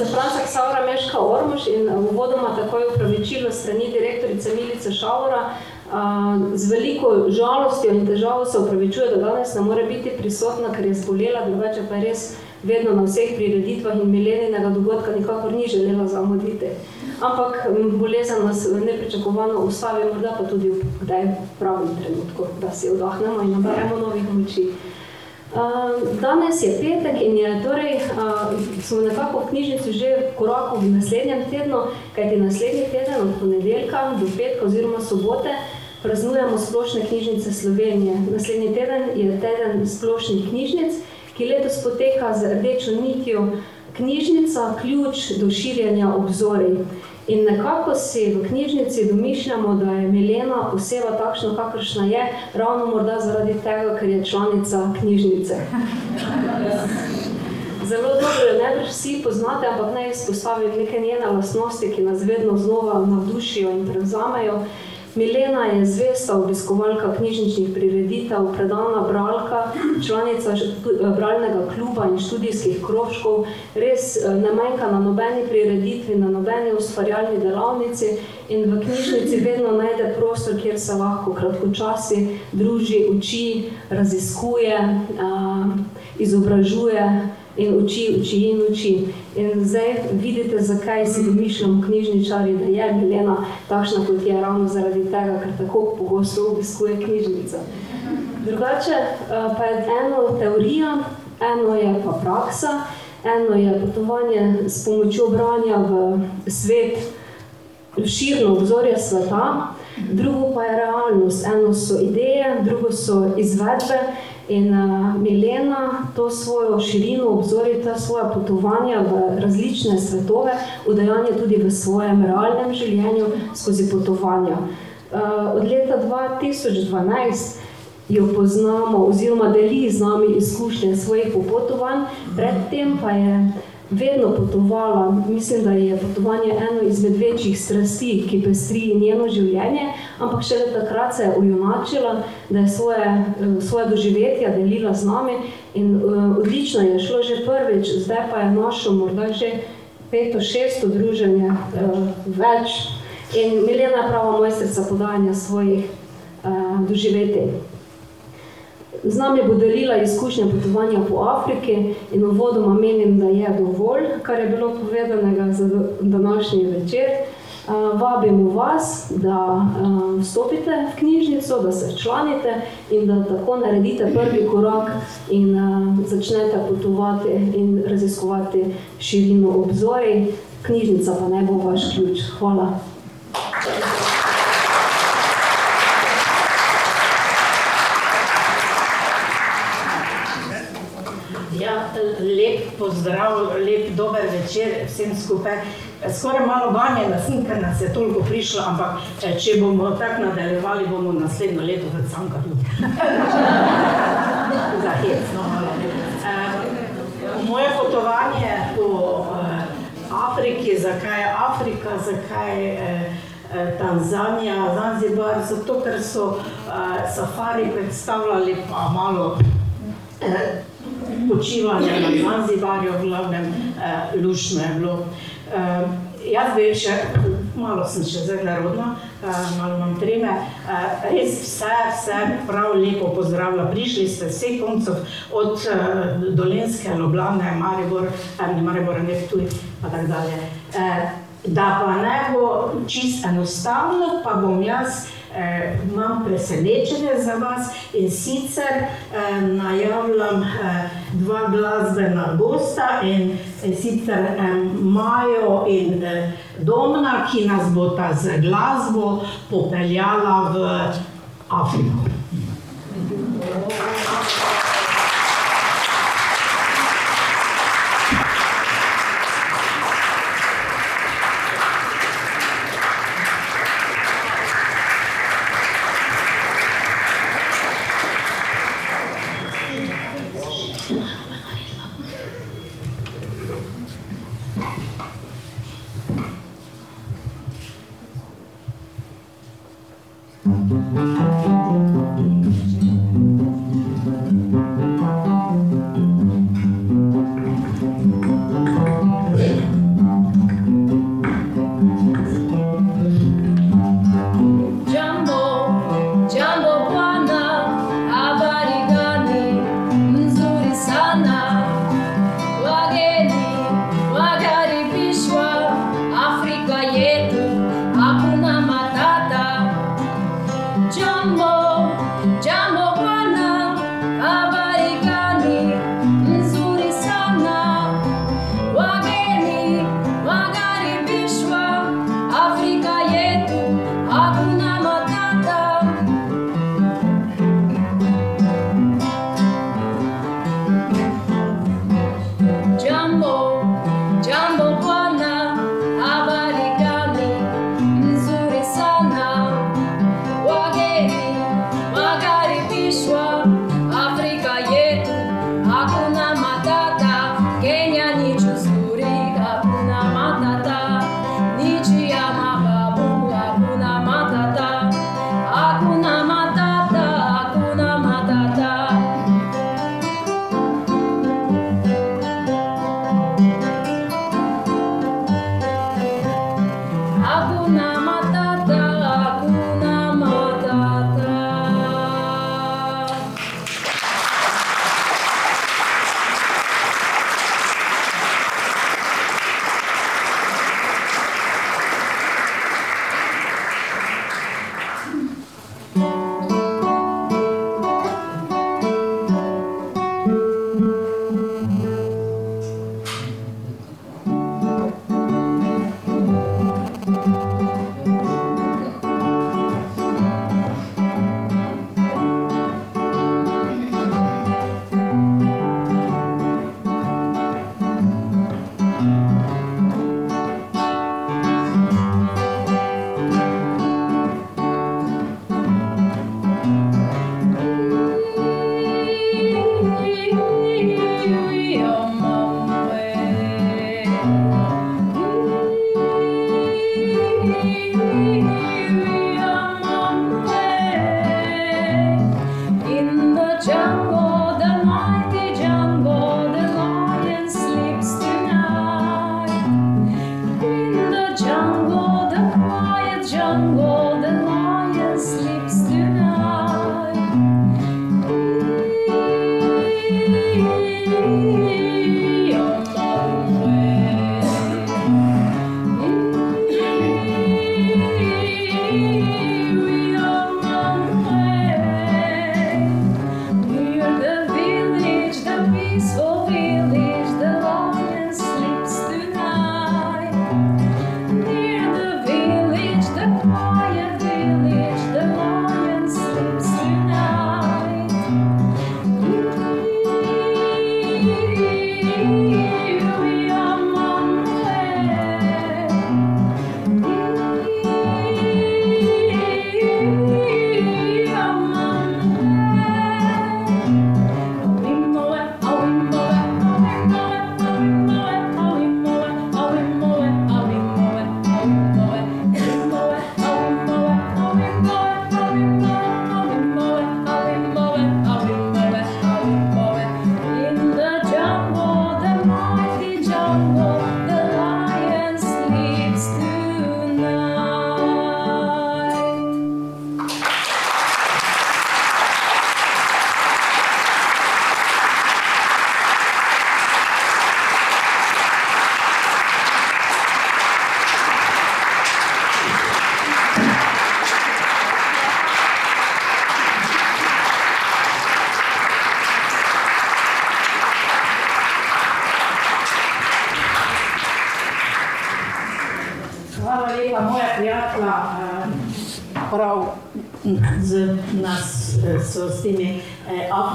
knjižnice Franca Ksaura Meška Ormož in uvodoma takoj upravičilo strani direktorice Milice Šaura. Z veliko žalostjo in težavo se upravičuje, da danes ne more biti prisotna, ker je zbolela, drugače pa je res vedno na vseh prireditvah in milenijnega dogodka nikakor ni želela zamuditi. Ampak bolezen nas nepričakovano ustavi, morda pa tudi v pravem trenutku, da si vdahnemo in nabaremo novih moči. Danes je petek in je torej, smo nekako v knjižnici že v koraku v naslednjem tednu, kajti naslednji teden od ponedeljka do petka oziroma sobote praznujemo splošne knjižnice Slovenije. Naslednji teden je teden splošnih knjižnic, ki letos poteka z rdečo nitjo knjižnica, ključ do širjenja obzorij. In nekako si v knjižnici domišljamo, da je Milena oseba takšna, kakršna je, ravno morda zaradi tega, ker je članica knjižnice. Zelo dobro jo ne vsi poznate, ampak naj izpostavim neke njene lastnosti, ki nas vedno znova navdušijo in prevzamejo. Milena je zvesta obiskovalka knjižničnih prireditev, predana bralka, članica bralnega kluba in študijskih krožkov, res eh, ne manjka na nobeni prireditvi, na nobeni ustvarjalni delavnici in v knjižnici vedno najde prostor, kjer se lahko kratkočasi druži, uči, raziskuje, izobražuje in uči, uči in uči. In zdaj vidite, zakaj si domišljamo knjižničari, da je Milena takšna, kot je ravno zaradi tega, ker tako pogosto obiskuje knjižnica. Drugače pa je eno teorija, eno je pa praksa, eno je potovanje s pomočjo branja v svet, širno obzorje sveta, drugo pa je realnost. Eno so ideje, drugo so izvedbe, In uh, Milena to svojo širino obzori, ta svoja potovanja v različne svetove, udajanje tudi v svojem realnem življenju skozi potovanja. Uh, od leta 2012 jo poznamo oziroma deli z nami izkušnje svojih popotovanj, predtem pa je vedno potovala. Mislim, da je potovanje eno izmed večjih strasti, ki pestri njeno življenje, ampak še takrat se je ujunačila, da je svoje, eh, svoje doživetja delila z nami in uh, odlično je šlo že prvič, zdaj pa je našo morda že peto, šesto druženje uh, več. In Milena je prava mojstrica podajanja svojih uh, doživetij. Z nami bo delila izkušnje potovanja po Afriki in uvodoma menim, da je dovolj, kar je bilo povedanega za današnji večer. Vabimo vas, da vstopite v knjižnico, da se članite in da tako naredite prvi korak in začnete potovati in raziskovati širino obzori. Knjižnica pa ne bo vaš ključ. Hvala. Pozdrav, lep dober večer vsem skupaj. Skoraj malo ganjena sem, ker nas je toliko prišlo, ampak eh, če bomo tako nadaljevali, bomo naslednjo leto v Cankarju. Za hec, no. Moje potovanje po eh, Afriki, zakaj Afrika, zakaj eh, Tanzanija, Zanzibar, zato ker so safari predstavljali pa malo počivanje na Zanzibarju, v glavnem uh, lušno je bilo. Uh, jaz bi še, malo sem še zelo rodna, uh, malo imam treme, uh, res vse, vse prav lepo pozdravlja. Prišli ste vse koncov od uh, Dolenske, Loblane, Maribor, uh, ne Maribor, ne tuj, pa tak dalje. Uh, da pa ne bo čist enostavno, pa bom jaz eh, imam presenečenje za vas in sicer eh, najavljam eh, dva glasbena gosta in eh, sicer eh, Majo in eh, Domna, ki nas bo ta z glasbo popeljala v Afriko. imela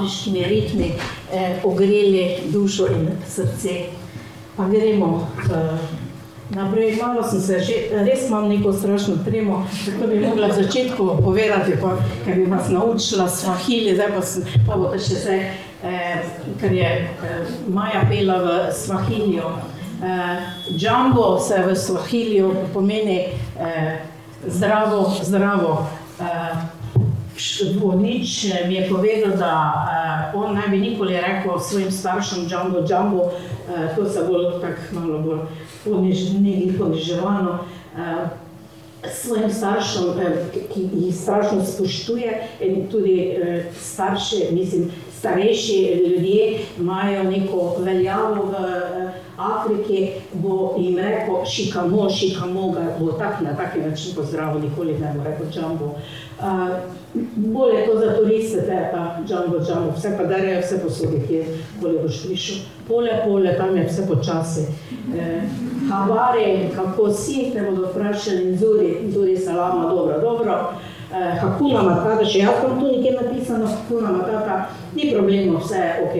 afriškimi ritmi uh, ogreli dušo in srce. Pa gremo. Uh, Naprej, malo sem se že, res imam neko strašno tremo, zato bi mogla v začetku povedati, pa, ker bi vas naučila svahili, zdaj pa, sem, pa bo še vse, eh, ker je eh, Maja pela v svahilijo. Eh, džambo se v svahilijo pomeni eh, zdravo, zdravo. Eh, Vodič mi je povedal, da eh, on naj bi nikoli rekel svojim staršem džambo, džambo, eh, to se bo tako malo bolj ponižni, poniževano uh, svojim staršem, uh, ki jih strašno spoštuje, in tudi uh, starše, mislim, starejši ljudje imajo neko veljavo uh, Afriki, bo jim rekel, šikamo, šikamo, ga bo tak na taki način pozdravil, nikoli ne bo rekel džambo. Uh, bolje to za turiste, te pa džambo, džambo, vse pa darejo, vse posodi, kje bolje boš prišel. Pole, pole, tam je vse počasi. Eh, Havare, kako si, te bodo vprašali, zuri, zuri salama, dobro, dobro. Eh, hakuna matata, še jaz imam tu nekje napisano, hakuna matata, ni problema, vse je ok.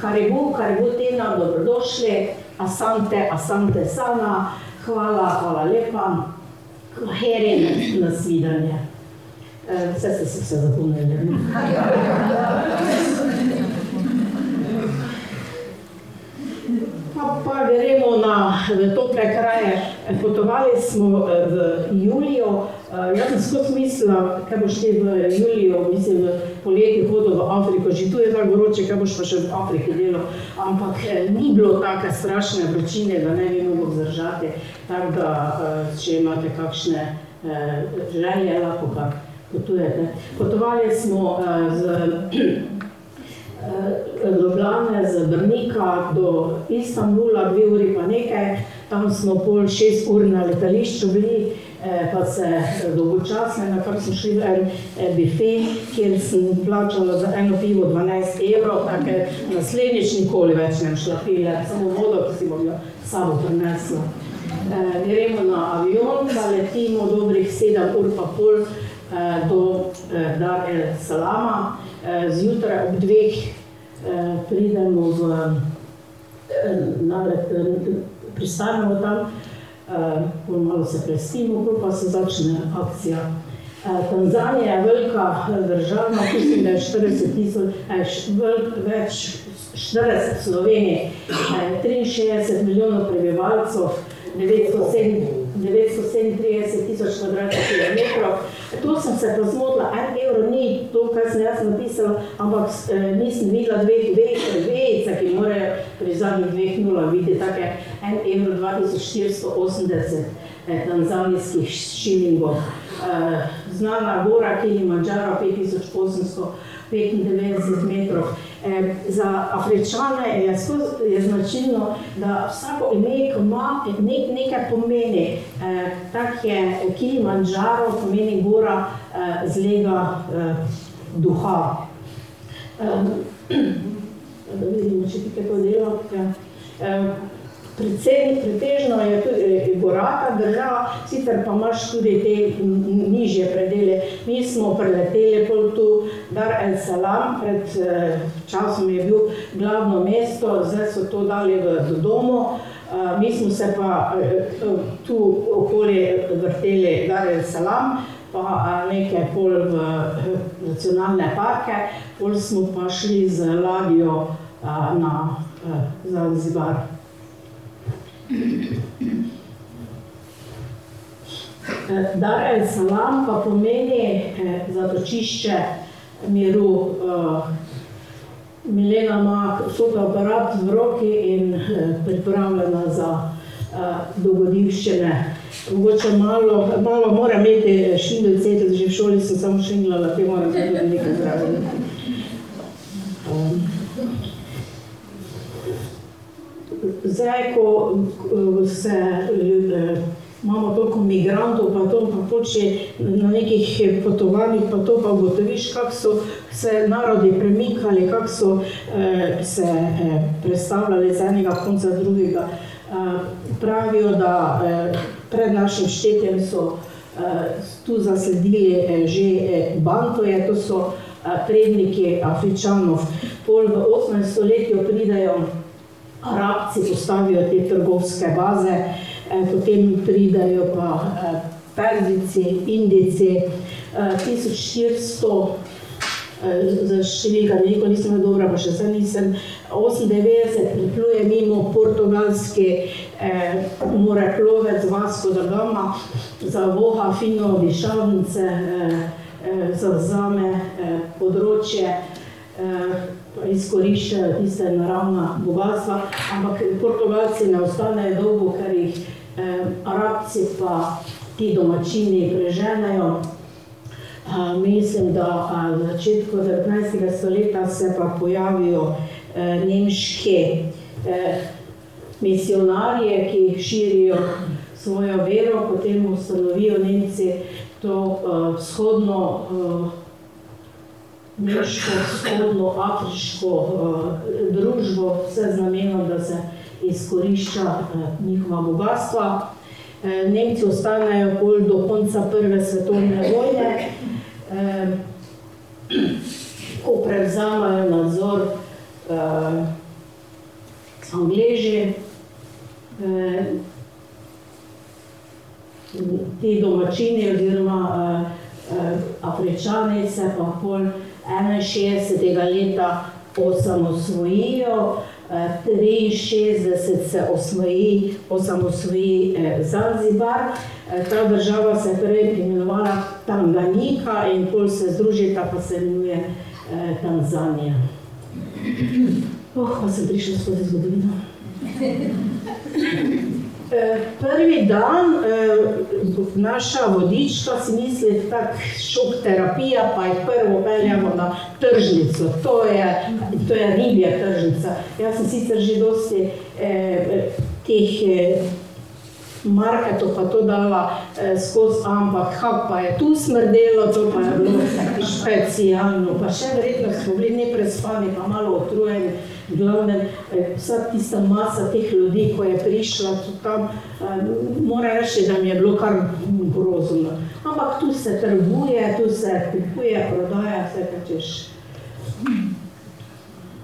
Karibu, karibu tena, dobrodošli, asante, asante sana, hvala, hvala lepa, heri, nasvidenje. Eh, vse ste se vse zapomnili. Pa, gremo na tople kraje. Potovali smo eh, v Julijo. Eh, jaz sem skozi mislila, kaj boš ti v Julijo, mislim, v poleti hodil v Afriko, že tu je tako vroče, kaj boš pa še v Afriki delal. Ampak eh, ni bilo take strašne vročine, da ne bi mogel zdržati. Tako da, če imate kakšne želje, lahko kar potujete. Potovali smo z Eh, Ljubljane, z Brnika do Istanbula, dve uri pa nekaj, tam smo pol šest ur na letališču bili, eh, pa se dolgočasne, na kar smo šli v en bife, kjer sem plačala za eno pivo 12 evrov, tako naslednjič nikoli več ne šla pile, samo vodo, ki si bom jo sabo prinesla. Eh, gremo na avion, pa letimo dobrih sedem ur pa pol do Dar el Salama, zjutraj ob dveh eh, pridemo v nared, pristanemo tam, eh, malo se prestimo, potem pa se začne akcija. Eh, Tanzanija je velika država, mislim, da je 40 tisoč, eh, več 40 Slovenije, eh, 63 milijonov prebivalcev, 937 tisoč kvadratnih kilometrov. To sem se pa zmotila, en evro ni to, kar sem jaz napisala, ampak eh, nisem videla dveh vejic, ki morajo pri zadnjih dveh nula biti take en evro 2480 eh, tanzanijskih šilingov. Eh, znana gora, ki ima Džara 5895 metrov. Eh, za Afričane je, je značilno, da vsako ime, ima nek, nekaj pomeni, eh, tak je Kilimanjaro, pomeni gora eh, zlega eh, duha. Eh, da vidimo, če ti kaj to dela. Eh, Predvsej, pretežno je tudi gorata država, sicer pa imaš tudi te nižje predele. Mi smo preleteli pol tu Dar el Salam, pred eh, časom je bil glavno mesto, zdaj so to dali v domu. Uh, mi smo se pa tu okoli vrteli Dar el Salam, pa nekaj pol v nacionalne parke, pol smo pa šli z ladjo na Zanzibar. Eh, Dar el Salam pa pomeni eh, zatočišče miru. Eh, Milena ima fotoaparat v roki in pripravljena za dogodivščine. Mogoče malo, malo mora imeti šindel cetel, že v šoli sem samo šindlala, te moram tudi nekaj zdraviti. Zdaj, ko se eh, imamo toliko migrantov, pa to pa poče na nekih potovanjih, pa to pa ugotoviš, kako so se narodi premikali, kako so eh, se eh, predstavljali z enega konca drugega. Pravijo, da pred našim štetjem so tu zasledili že bantoje, to so predniki Afričanov. Pol v 18. stoletju pridajo Arabci, postavijo te trgovske baze, potem pridajo pa Perzici, Indici, 1400 za številka veliko nisem dobra, pa še zdaj nisem. 98 pripluje mimo portugalski eh, moreplovec Vasco da Gama, za voha fino višavnice, eh, eh, zavzame eh, področje, eh, izkoriščajo tiste naravna bogatstva, ampak portugalci ne ostanejo dolgo, ker jih eh, arabci pa ti domačini preženajo mislim, da v začetku 19. stoletja se pa pojavijo e, nemške e, misionarje, ki širijo svojo vero, potem ustanovijo Nemci to e, vzhodno nemško, vzhodno afriško družbo, vse z namenom, da se izkorišča njihova bogatstva. Nemci ostanejo bolj do konca prve svetovne vojne, eh, ko prevzamajo nadzor eh, Angleži, eh, ti domačini oziroma eh, eh, Afričani se pa pol 61. leta osamosvojijo, 63 se osvoji, osamosvoji eh, Zanzibar. Eh, ta država se je prej imenovala Tanganika in pol se združita, pa se imenuje eh, Tanzanija. Oh, pa sem prišla skozi zgodovino. Prvi dan naša vodička si misli, da je šok terapija, pa jih prvo peljemo na tržnico. To je, to je ribja tržnica. Jaz sem sicer že dosti eh, teh eh, marketov pa to dala eh, skozi, ampak kak pa je tu smrdelo, to pa je bilo specialno. Pa še verjetno smo bili neprespani, pa malo otrujeni. Glavnem, eh, vsa tista masa teh ljudi, ko je prišla tam, eh, mora reči, da mi je bilo kar grozno. Ampak tu se trguje, tu se kupuje, prodaja, vse kaj češ.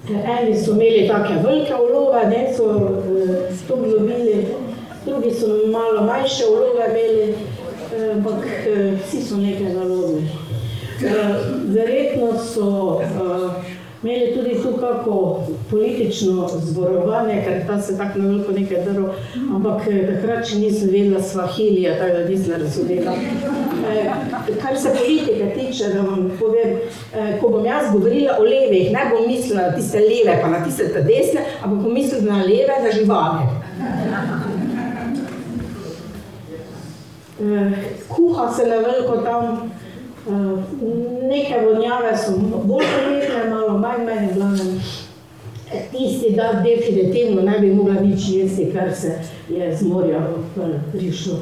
Eni so imeli take velike ulove, ne so to dobili, drugi so malo manjše ulove imeli, ampak vsi so nekaj nalobili. Uh, verjetno so uh, imeli tudi tu kako politično zborovanje, ker ta se tako na veliko nekaj drl, ampak eh, takrat še nisem vedela svahilija, tako da nisem razumela. Eh, kar se politike tiče, da vam povem, eh, ko bom jaz govorila o levih, ne bom mislila na tiste leve, pa na tiste te desne, ampak bom mislila na leve, na živale. Kuha se na veliko tam, neke vonjave so bolj prijetne, manj meni glavnem. Tisti, da definitivno ne bi mogla nič jesti, kar se je z morja prišlo.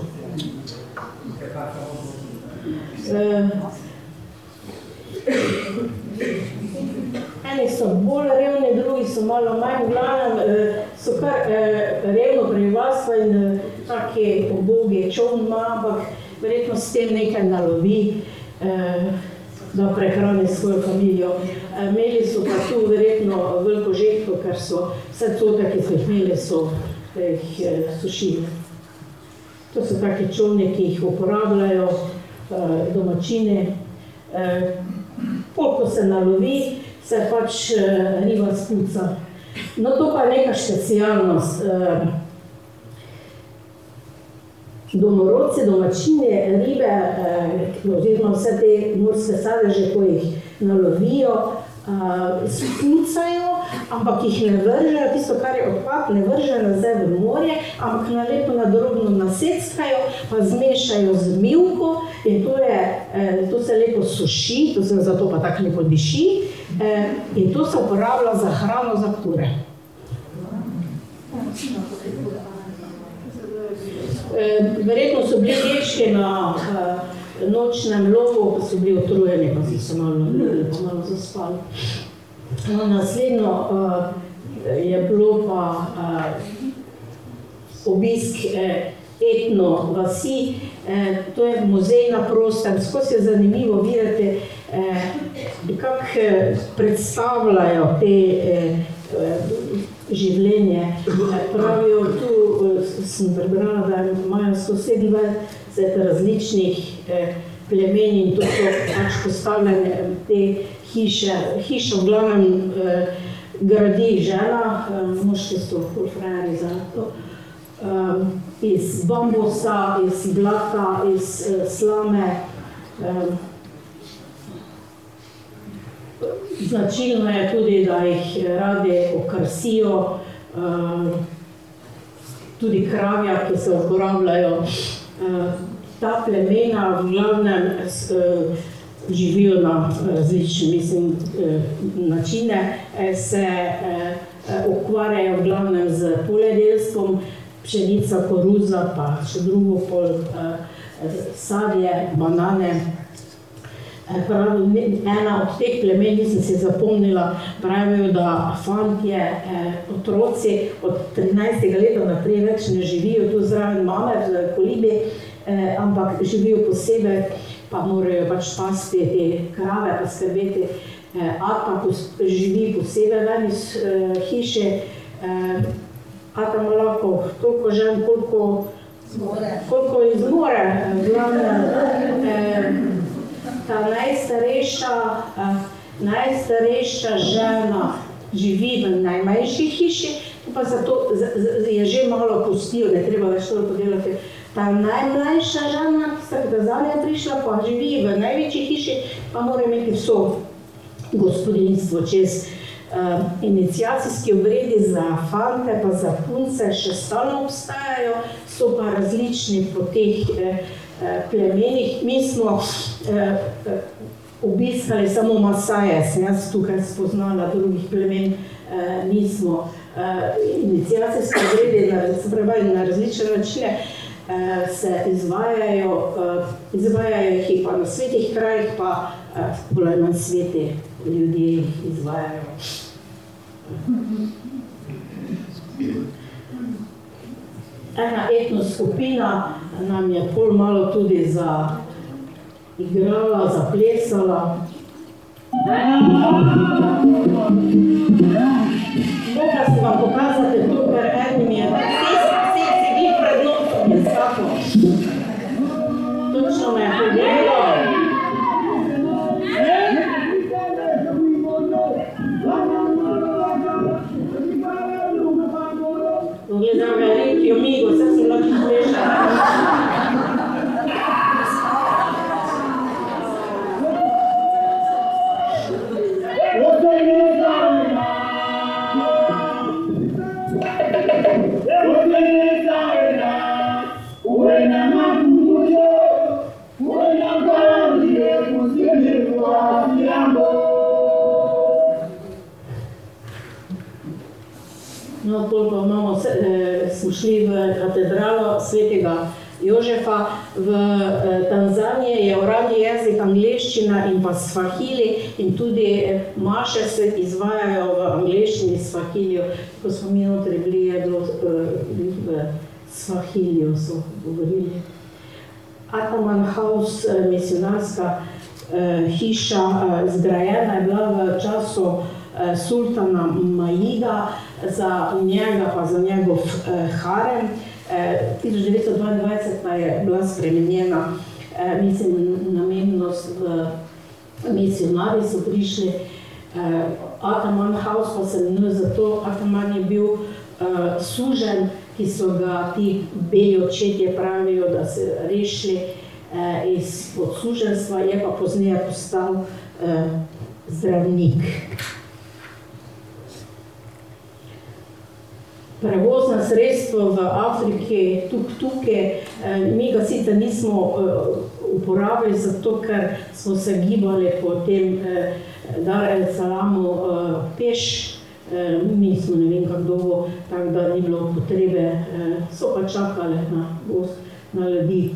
Eni so bolj revni, drugi so malo manj, glavnem so kar revno prebivalstvo in taki obogi čovn ima, ampak verjetno s tem nekaj nalovi. Eh, da prehrani svojo familijo. Eh, imeli so pa tu verjetno veliko žetvo, ker so vse cote, ki so jih imeli, so jih eh, sušili. To so take čovne, ki jih uporabljajo domačine. Koliko se nalovi, se pač riba spuca. No, to pa je neka specialnost domorodci, domačine, ribe, eh, oziroma vse te morske sadeže, ko jih nalovijo, eh, spucajo, ampak jih ne vržejo, tisto, kar je odpad, ne vržejo nazaj v morje, ampak na lepo na drobno naseckajo, pa zmešajo z milko in to, je, eh, to se lepo suši, to se zato pa tako lepo diši eh, in to se uporablja za hrano za kure. Eh, verjetno so bili dečki na uh, nočnem lovu, pa so bili utrujeni, pa so se malo nalili, pa malo zaspali. No, naslednjo uh, je bilo pa uh, obisk eh, etno vasi, to je muzej na prostem, skozi je zanimivo videti, kako predstavljajo te življenje. Pravijo, tu sem prebrala, da imajo 127 različnih plemen in to so pač postavljene te hiše. Hiša v glavnem gradi žena, moški so fulfrajeri za to um, iz bambusa, iz blata, iz uh, slame. Um, značilno je tudi, da jih radi okrasijo, um, tudi kravja, ki se uporabljajo. Ta plemena v glavnem uh, živijo na različne mislim, uh, načine, se ukvarjajo v glavnem z poledelstvom, pšenica, koruza, pa še drugo pol eh, sadje, banane. Eh, pravi, ena od teh plemen, nisem si zapomnila, pravijo, da fantje, eh, otroci od 13. leta naprej več ne živijo tu zraven mame v kolibi, eh, ampak živijo posebej, pa morajo pač pasti te krave, pa skrbeti. Eh, Ata živi posebej ven iz eh, hiše, eh, a tam lahko toliko žen, koliko, koliko izmore. Glavne, eh, ta najstarejša, eh, najstarejša žena živi v najmanjši hiši, pa zato je že malo pustil, ne treba več to podelati. Ta najmlajša žena, ki je zadnja prišla, pa živi v največji hiši, pa mora imeti vso gospodinstvo čez uh, inicijacijski obredi za fante, pa za punce še stalno obstajajo, so pa različni po teh eh, eh plemenih. Mi smo eh, obiskali samo Masaje, sem jaz tukaj spoznala drugih plemen, eh, nismo. Eh, inicijacijske obredi na, različne načine eh, se izvajajo, eh, izvajajo jih pa na svetih krajih, pa eh, bolj na sveti ljudje izvajajo. Ena etno skupina nam je pol malo tudi za igrala, zaplesala. Mogla si vam pokazati to, ker enim je vse se vi pred nosom je skako. Točno me je pogledal. Šli v katedralo svetega Jožefa. V eh, Tanzaniji je uradni jezik angleščina in pa svahili in tudi eh, maše se izvajajo v angleščini svahilijo. Ko smo mi notri bili, je bilo v svahilijo so govorili. Ataman House, misionarska hiša, zgrajena je bila v času sultana Majiga, za njega pa za njegov eh, harem. Eh, 1922 pa je bila spremenjena eh, mislim, namennost v misionari so prišli. Eh, Ataman House pa se imenuje zato, Ataman je bil eh, sužen, ki so ga ti beli očetje pravijo, da se rešili eh, iz podsuženstva, je pa pozneje postal eh, zdravnik. Prevozna sredstva v Afriki, tukaj, tukaj, mi ga sicer nismo eh, uporabili, zato ker smo se gibali po tem eh, Dar el Salamu eh, peš, mi smo ne vem kako dolgo, tako da ni bilo potrebe, so pa čakali na, na ljudi.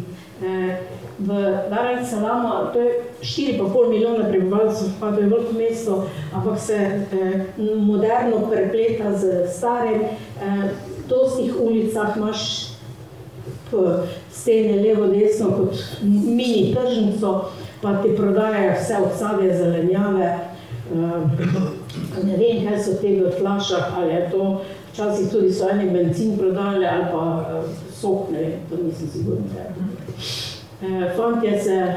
V Dar el Salamu, to je 4,5 milijona prebivalcev, pa to je veliko mesto, ampak se moderno prepleta z starim, v tostih ulicah imaš stene levo, desno, kot mini tržnico, pa ti prodajajo vse odsade, zelenjave. Ne vem, kaj so te v flašah, ali je to, včasih tudi so eni benzin prodali, ali pa sok, ne vem, to nisem sigurna. Fantje se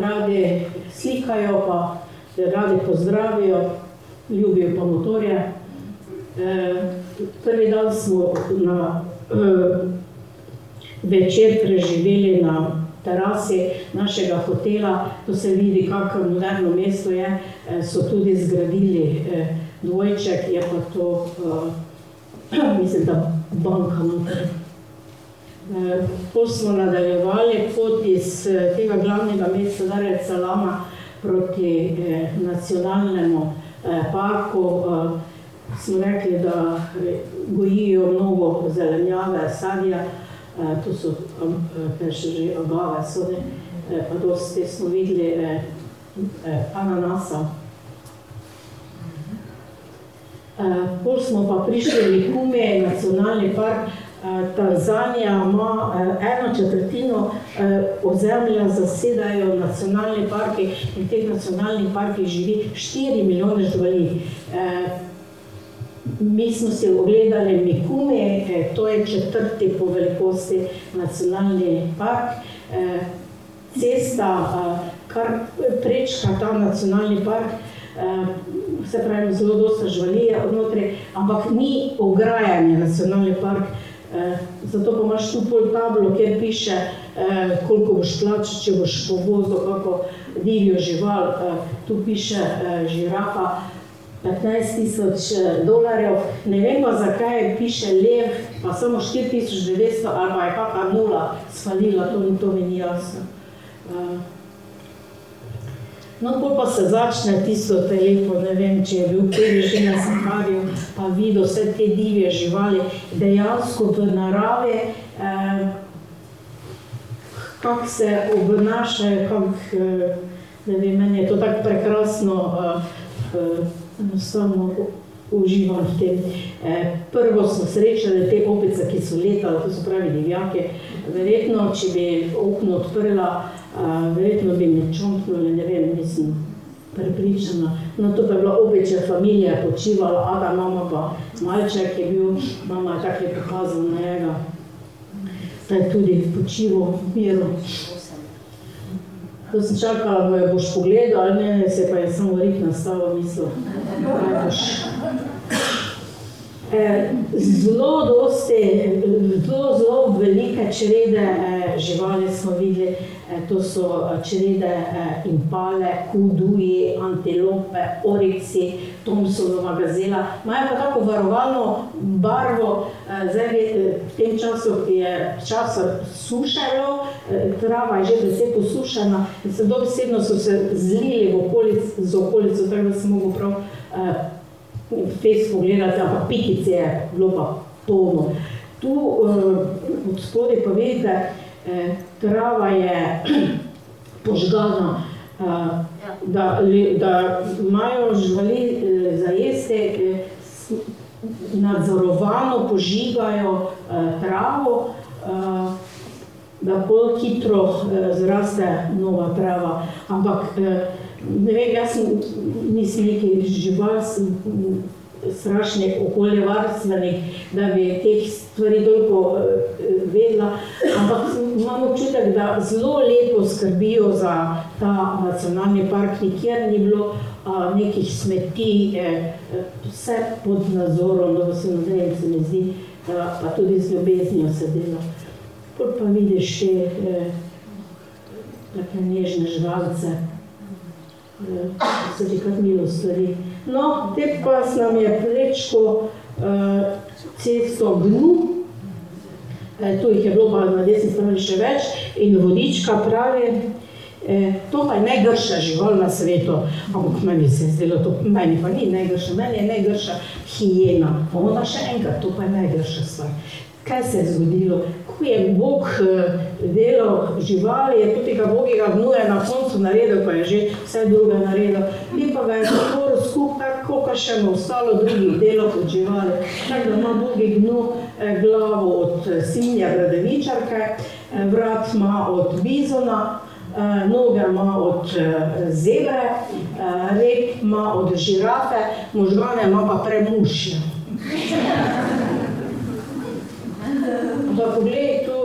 radi slikajo, pa radi pozdravijo, ljubijo pa motorje. Prvi dan smo na večer preživeli na terasi našega hotela, to se vidi, kako moderno mesto je, so tudi zgradili dvojček, je pa to, mislim, da banka noter. Pol smo nadaljevali pot iz tega glavnega mesta Dar es Salama proti nacionalnemu parku. Smo rekli, da gojijo mnogo zelenjave, sadja, to so še že, agave so, ne, pa dosti smo videli ananasa. Pol smo pa prišli v Mikumi, nacionalni park. Tanzanija ima eno četrtino ozemlja zasedajo nacionalni parki in v teh nacionalnih parkih živi štiri milijone živali. Mi smo si ogledali Mikumi, to je četrti po velikosti nacionalni park. Cesta, kar prečka ta nacionalni park, saj pravim, zelo dosti živali je notri, ampak ni ograjeni nacionalni park. Zato pa imaš tu pol tablo, kjer piše, koliko boš plačal, če boš povozil kako divjo žival. Tu piše žirafa petnajst tisoč dolarjev, ne vem pa, zakaj piše lev pa samo štiri tisoč devetsto ali pa je kaka nula sfalila, to to mi ni jasno. No, pol pa se začne tisto ta lepo, ne vem, če je bil kdaj že na safariju pa videl vse te divje živali, dejansko v naravi, kako se obnašajo, kako, ne vem, meni je to tako prekrasno, enostavno uživam v tem. Prvo smo srečali te opice, ki so letale, to so pravi divjaki, verjetno, če bi okno odprla, verjetno bi me čofnile, ne vem, nisem prepričana. No, to pa je bila opičja familija počivala, ata, mama pa malček je bil, mama je tako na njega, da je tudi počival v miru. Ko sem čakala, me boš pogledal ali ne, se pa je samo rik nastavil, mislil, kaj boš. Zelo dosti, zelo, zelo velike črede živali smo videli, to so črede impale, kuduji, antilope, oriksi, Thompsonova gazela. Imajo pa tako varovalno barvo, zdaj v tem času je čas sušenj, trava je že precej posušena in so dobesedno so se zlili v z okolico, tako da si mogel prav fejst pogledati, ampak pikic je bilo pa polno. Tu odspodaj pa vidite, trava je požgana, da da imajo živali za jesti, nadzorovano požigajo travo, da pol hitro zraste nova trava. Ampak, ne vem, jaz nisem neki strašni okoljevarstvenik, da bi teh stvari toliko vedela, ampak imam občutek, da zelo lepo skrbijo za ta nacionalni park, nikjer ni bilo nekih smeti, vse pod nadzorom, se mi zdi, pa tudi z ljubeznijo se dela. Pol pa vidiš te take nežne žgalice, so ti kar milo stvari. No, te pa nam je prečko cesto gnus, tu jih je bilo pa na desni strani še več, in vodička pravi, to pa je najgrša žival na svetu. Ampak meni se je zdelo to, meni pa ni najgrša, meni je najgrša hijena. Pa ona še enkrat, to pa je najgrša stvar. Kaj se je zgodilo. Ko je Bog eh, delal živali, je tudi ga Bog ga gnuje na koncu naredil, pa je že vse druge naredil. Mi pa ga je zatvoril skupaj, koliko še mu ostalo drugih delov kot živali. Tako da ima Bog gnu eh, glavo od eh, sinja bradavičarke, vrat ima od bizona, noge ima od zebre, rep ima od žirafe, možgane ima pa premušje. Pa poglej tu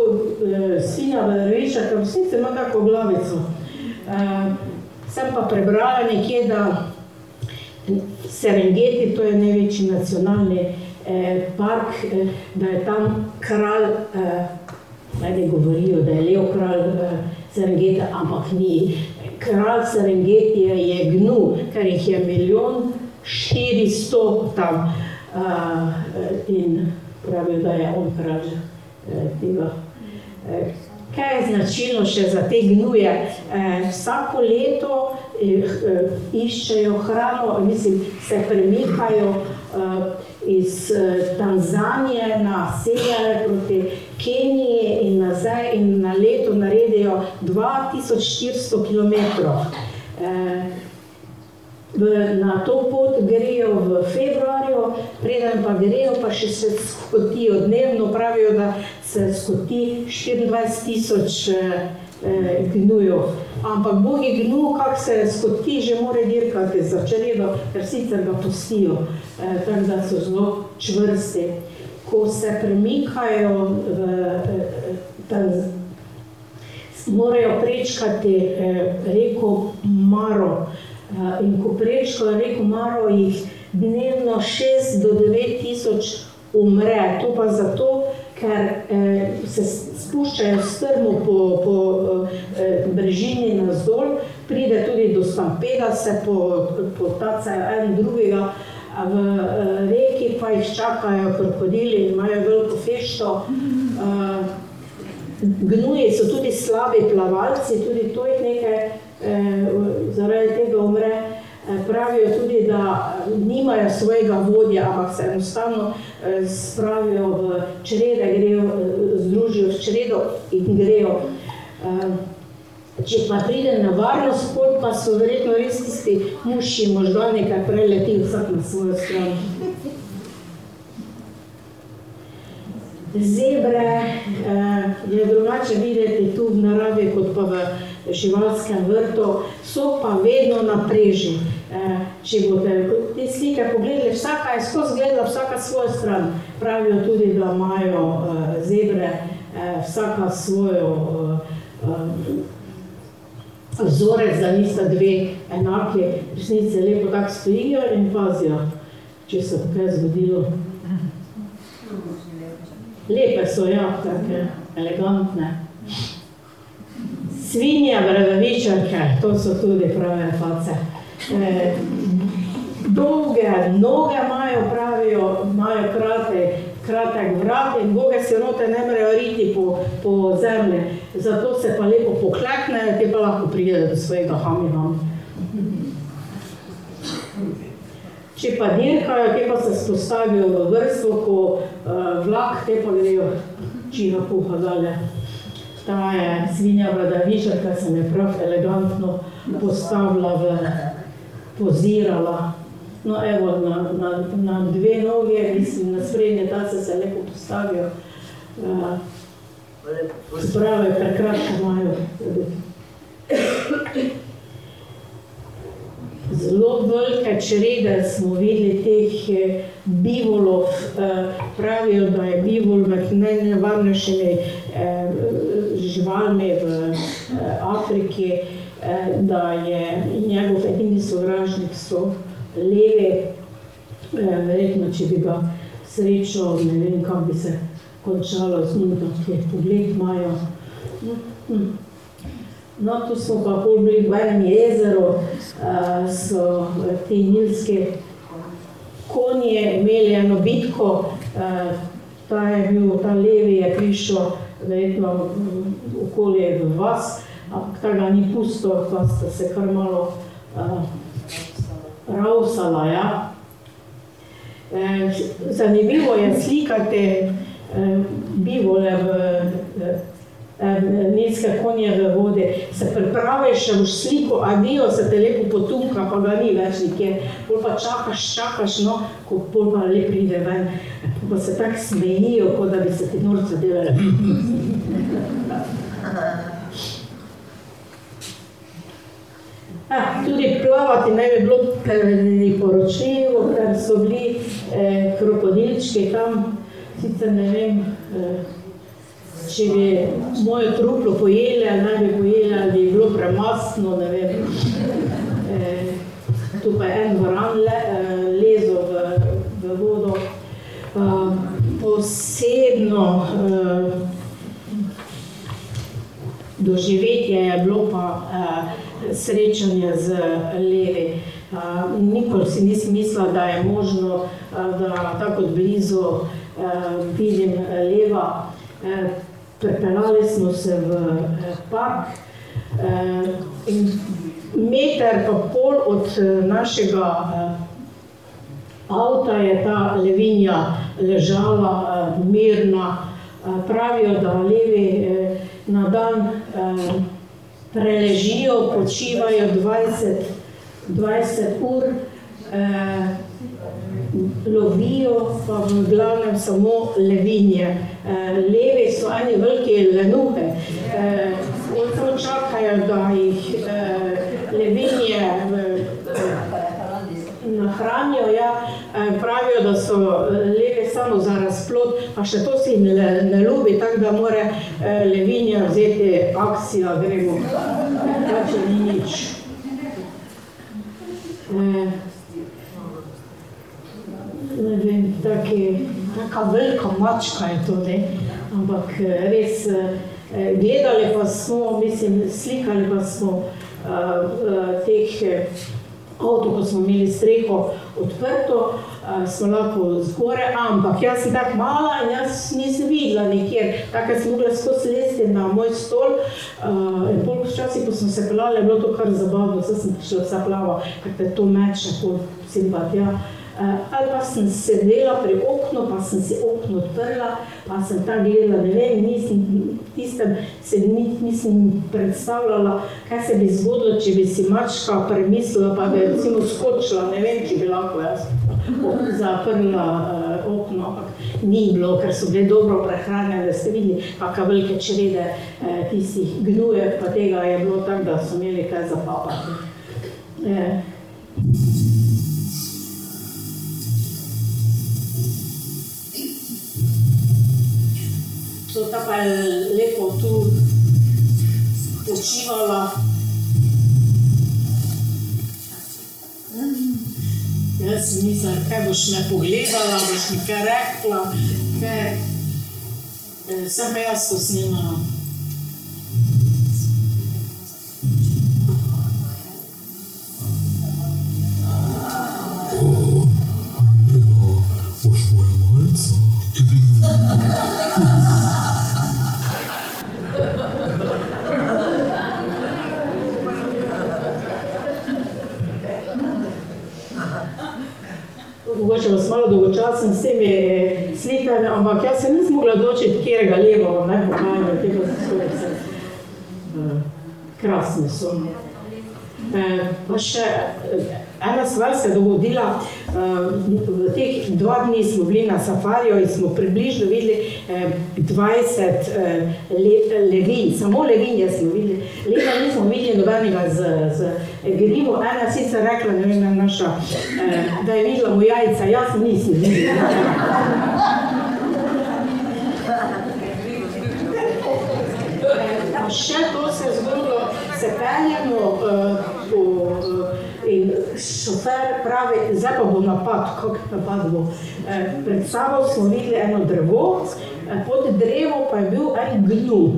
eh, sina Veča, ker vsi se ima tako glavico. Eh, sem pa prebrala nekje, da Serengeti, to je največji nacionalni eh, park, eh, da je tam kralj, eh, ne govorijo, da je lev kralj eh, Serengeti, ampak ni. Kralj Serengeti je, gnu, ker jih je milijon 400 tam. Eh, in pravijo, da je on kralj tega. Eh, kaj je značilno še za te gnuje? Vsako leto iščejo hrano, mislim, se premikajo iz Tanzanije na sever proti Keniji in nazaj in na leto naredijo 2400 km. V, na to pot grejo v februarju, preden pa grejo, pa še se skotijo dnevno, pravijo, da se skoti 24 tisoč eh, eh, gnujev. Ampak bogi gnu, kak se skoti, že more dirkati za čredo, ker sicer ga pustijo, eh, tako da so zelo čvrsti. Ko se premikajo v eh, ta, morajo prečkati eh, reko Maro, in ko prečko je rekel, malo jih dnevno 6 do 9 tisoč umre. To pa zato, ker eh, se spuščajo strmo po, po eh, brežini na zdol, pride tudi do stampeda, se potacajo en drugega. V eh, reki pa jih čakajo krokodili imajo veliko fešto. Uh, gnuji so tudi slabi plavalci, tudi to je nekaj Eh, zaradi tega umre. Eh, pravijo tudi, da nimajo svojega vodja, ampak se enostavno eh, spravijo v črede, grejo, združijo v čredo in grejo. Če pa pride na varnost pot, pa so verjetno res tisti muši možgani, kar preleti vsak na svojo stran. Zebre je drugače videti tu v naravi, kot pa v živalskem vrtu, so pa vedno na preži. Eh, če boste te slike pogledali, vsaka je skozi gledala, vsaka svojo stran. Pravijo tudi, da imajo eh, zebre, eh, vsaka svojo vzorec, da nista dve enaki, resnice lepo tako stojijo in pazijo, če se kaj zgodilo. Lepe so, ja, take elegantne. Svinja, bradavičarke, to so tudi prave face. E, dolge noge imajo, pravijo, imajo kratek, kratek vrat in boge se note ne morejo riti po, po zemlji. Zato se pa lepo pokleknejo, te pa lahko pridejo do svojega hamina. Če pa dirkajo, te pa se spostavijo v vrstvo, ko uh, vlak, te pa grejo čiha puha dalje ta je svinja vladaviča, ki se je prav elegantno postavila v pozirala. No, evo, na, na, na dve noge, mislim, na srednje tace se lepo postavijo. Uh, sprave prekratko imajo. Zelo velike črede smo videli teh eh, bivolov. Eh, pravijo, da je bivol med najnevarnejšimi eh, živalmi v Afriki, da je njegov edini sovražnik so leve, eh, verjetno, če bi ga srečal, ne vem, kam bi se končalo z njim, da je pogled imajo. No, tu smo pa pol bili v enem jezeru, so te nilske konje imeli eno bitko, ta je bil, ta levi je prišel verjetno okolje v vas, ampak tega ni pusto, pa ste se kar malo uh, ravsala. Ja. E, zanimivo je slikati bivole v nizke konje v vodi, se pripraviš, boš sliko, adijo, se te lepo potunka, pa ga ni več nikjer. Pol pa čakaš, čakaš, no, ko pol pa le pride ven, pa se tako smejijo, kot da bi se ti norce delali. Ah, tudi plavati ne bi bilo priporočljivo, ker so bili eh, krokodilčki tam, sicer ne vem, eh, če bi mojo truplo pojeli, ali naj bi pojeli, ali bi bilo premastno, ne vem. E, tu pa je en varan le, e, lezo v, v vodo. E, posebno e, doživetje je bilo pa e, srečanje z levi. Uh, nikoli si nisem mislila, da je možno, uh, da tako blizu uh, vidim leva. Uh, Pripeljali smo se v eh, park eh, in meter pa pol od eh, našega avta je ta levinja ležala mirna. Pravijo, da levi na dan preležijo, počivajo 20, 20 ur, lovijo pa v glavnem samo levinje. Levi so eni veliki lenuhe. Oni samo čakajo, da jih levinje nahranijo. Ja. Pravijo, da so levi samo za razplod, pa še to si ne, ne ljubi, tako da mora levinja vzeti akcijo, gremo. Tako ni nič. ne vem, taki, taka velika mačka je to, ne? ampak res gledali pa smo, mislim, slikali pa smo uh, uh, teh avto, ko smo imeli streho odprto, uh, smo lahko zgore, ampak jaz sem tako mala in jaz nisem videla nikjer, tako sem mogla skozi lesti na moj stol uh, in pol časi, ko smo se pelali, je bilo to kar zabavno, vse sem prišla vsa plava, ker te to meče, pol simpatija. Ja. Uh, ali pa sem sedela pri oknu, pa sem si okno odprla, pa sem tam gledala, ne vem, nisem tistem se niti nisem predstavljala, kaj se bi zgodilo, če bi si mačka premislila, pa bi recimo skočila, ne vem, če bi lahko jaz zaprla uh, okno, ampak ni bilo, ker so bile dobro prehranjene, da ste videli, kakšne velike črede uh, tistih gnujek, pa tega je bilo tako, da so imeli kaj zapapati. Uh. So ta pa lepo tu počivala. Jaz sem mislila, kaj boš me pogledala, boš mi kaj rekla, ker eh, sem pa jaz to snimala. Mogoče vas malo dolgočasen s temi slikami, ampak jaz se nisem mogla odločiti, kjerega levo vam naj pokažem, tega so svoje vse. Krasne so. E, pa še ena stvar se je dogodila, v teh dva dni smo bili na safariju in smo približno videli 20 levin, samo levinje smo videli. Leta nismo videli nobenega z, z grimo. Ena sicer rekla, ne vem, naša, da je videla mu jajca, jaz nisem videla. Pa še to se je zgodilo, se peljemo uh, po uh, In šofer pravi, zdaj pa bo napad, kako napad bo. E, pred sabo smo videli eno drevo, e, pod drevo pa je bil en gnu.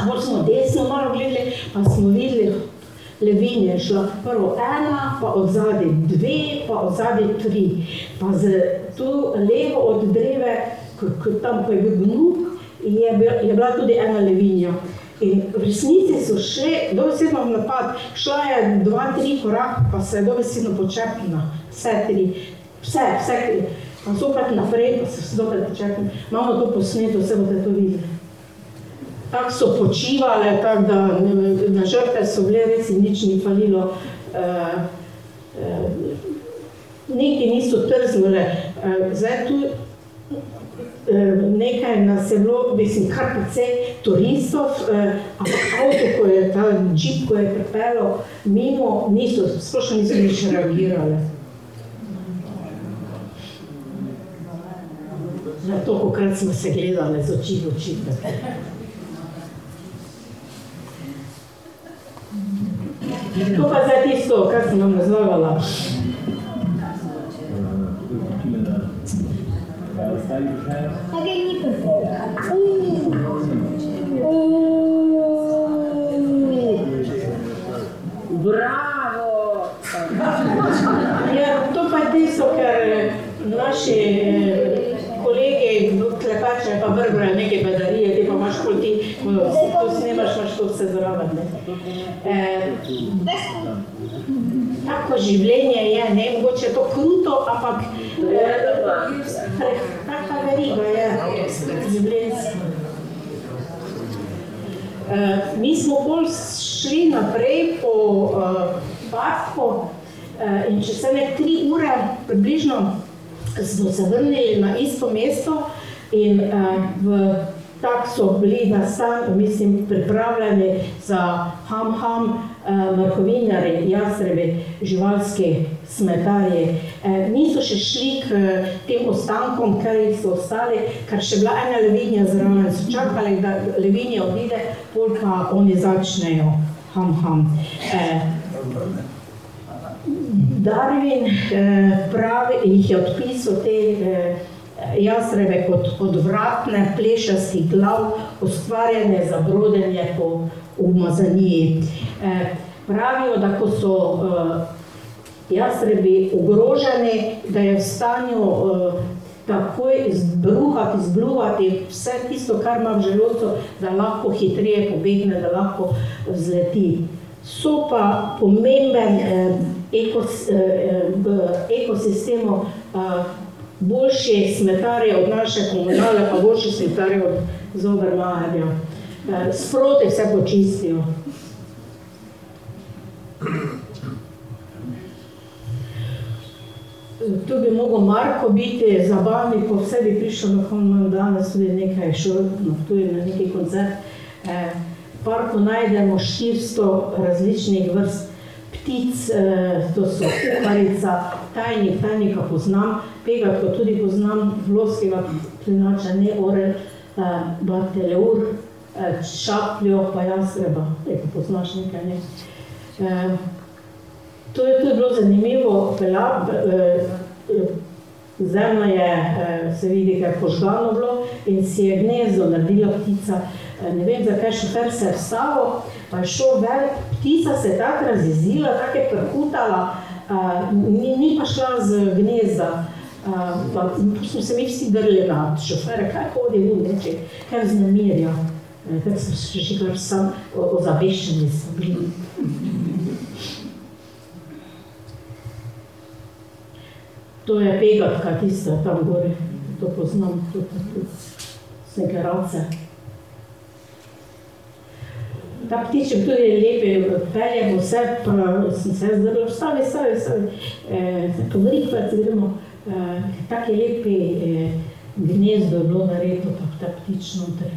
Ampak smo desno malo gledali, pa smo videli levinje, šla prvo ena, pa od zadaj dve, pa od zadaj tri. Pa z tu levo od dreve, tam pa je bil gnu, je, bil, je bila tudi ena levinja. In v resnici so šli dobesedno v napad, šla je dva, tri koraka, pa se je dobesedno počepila, vse tri, vse, vse tri. Pa zopet naprej, pa se zopet čakam. Imamo to posneto, vse boste to videli. Tako so počivale, tako da na žrtve so bile res in nič ni falilo. Uh, uh, Neki niso trznile. Uh, tu nekaj nas je bilo, mislim, kar precej turistov, ampak avto, ko je ta džip, ko je pripelo mimo, niso, splošno niso nič reagirali. To, kokrat smo se gledali z oči v oči. To pa zdaj tisto, kar sem vam razlagala. Okay, ni perfekt. Bravo! Ja, to pa je tisto, ker naši eh, kolegi klepačejo pa vrgrejo neke bedarije, ti pa imaš kol ti, ko to snemaš, imaš to vse zraven. Eh, Tako življenje je, ne, mogoče je to kruto, ampak eh, veriga je življenjska. Eh, Mi smo bolj šli naprej po uh, Batku uh, in čez ene tri ure približno smo se vrnili na isto mesto in uh, v tak so bili na stan, mislim, pripravljeni za ham-ham, uh, mrhovinjari, jastrebi, živalski smetarji. Eh, niso še šli k eh, tem ostankom, jih so ostali, ker še bila ena levinja zraven, so čakali, da levinja odide, pol pa oni začnejo ham-ham. Eh, Darwin eh, pravi, jih je odpisal te eh, jastrebe kot odvratne plešasti glav, ustvarjene za brodenje po umazaniji. Eh, pravijo, da ko so eh, jastrebi ogroženi, da je v stanju uh, takoj izbruhati, izbluvati vse tisto, kar ima v želodcu, da lahko hitreje pobegne, da lahko vzleti. So pa pomemben eh, ekos, eh, v ekosistemu eh, boljši smetarje od naše komunale, pa boljši smetarje od zobermajerja. Eh, sproti vse počistijo. Tu bi mogel Marko biti zabavni, po vse bi prišel na Honman danes tudi nekaj šel, no, tu je na neki koncert. Eh, v parku najdemo 400 različnih vrst ptic, eh, to so kuharica, tajnik, tajnika poznam, pegatko tudi poznam, vlovskega plinača, ne orel, eh, barteleur, eh, šapljo, pa jastreba, eko poznaš nekaj, ne. Eh, To je bilo zanimivo, pela, eh, zemlja je, eh, se vidi, kaj požgano bilo in si je gnezdo naredila ptica. Eh, Ne vem, zakaj šofer se je vstavil, pa je šel ven, ptica se je tako razjezila, tako je prhutala, eh, ni, ni pa šla z gnezda. Uh, pa, smo se mi vsi drli na šofere, kaj hodi v neče, kaj vznemirja. Eh, Tako smo še kar sam ozaveščeni bili. To je pegatka tista tam gori, to poznam, tudi, tudi snegerace. Ta ptiček tudi je lepi, peljemo vse, pa sem se zdrla, vstavi, vstavi, vstavi. E, tako velikokrat gremo, e, tako je lepi e, gnezdo bilo narejeno, pa ta ptič noter.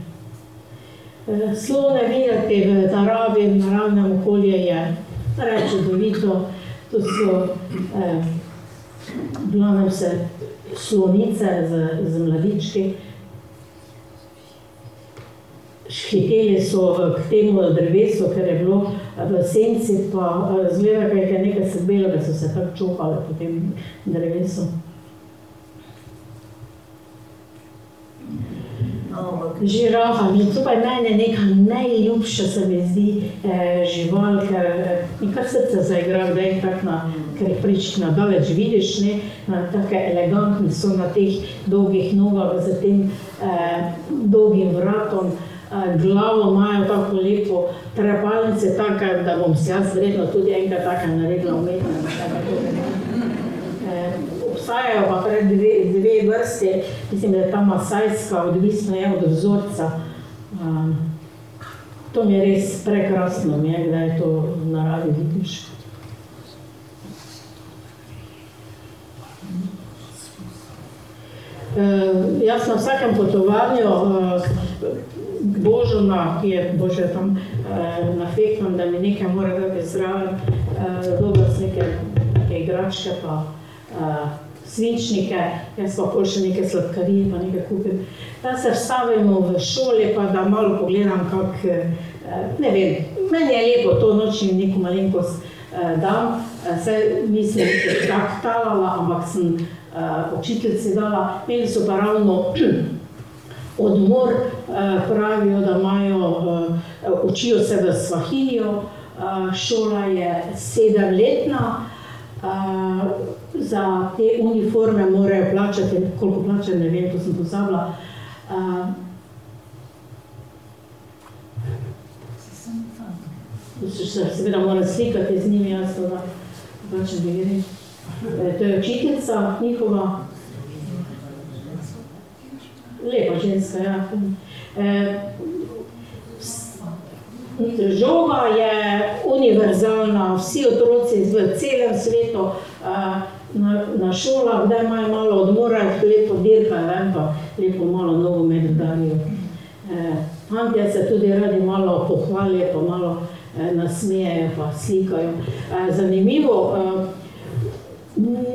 Slone videti v naravi, v naravnem okolju je reče čudovito, to so e, v glavnem se slonice z, z mladički. Hiteli so k temu drevesu, ker je bilo v senci, pa zgleda, da je nekaj srbelo, da so se tako čopale po tem drevesu. Žirafa, to pa je meni neka najljubša, se mi zdi, eh, žival, ker eh, mi kar srce zaigra, da je tako na, ker jih prič na daleč vidiš, ne, na take elegantni so na teh dolgih nogah, z tem eh, dolgim vratom, eh, glavo imajo tako lepo, trepalnice take, da bom si jaz vredno tudi enkrat taka naredila umetna. Eh, obstajajo pa pred dve, dve vrste, mislim, da je ta masajska, odvisno je od vzorca. Um, to mi je res prekrasno, mi je, da je to v naravi vidiš. Uh, jaz na vsakem potovanju uh, k Božuna, ki je Bože tam uh, na feknem, da mi nekaj mora dati zraven, uh, dobro s neke, neke igračke pa uh, svinčnike, jaz pa pol še neke sladkarije pa nekaj kupim. Da se vstavimo v šoli, pa da malo pogledam, kak, uh, ne vem, meni je lepo to nočnim neko malenkost uh, dam, uh, se nisem tak talala, ampak sem učiteljci dala, imeli so pa ravno odmor, pravijo, da imajo, učijo se v Svahilijo, šola je sedemletna, za te uniforme morajo plačati, koliko plačajo, ne vem, to sem pozabila. Uh, Seveda moram slikati z njimi, jaz to da pač ne gre. E, to je učiteljica njihova. Lepa ženska, ja. E, žoga je univerzalna, vsi otroci v celem svetu na, na šolah, kdaj imajo malo odmora, lepo dirkajo, ven pa lepo malo nogomet darijo. E, fantje se tudi radi malo pohvalijo, pa malo nasmejejo, pa slikajo. Zanimivo,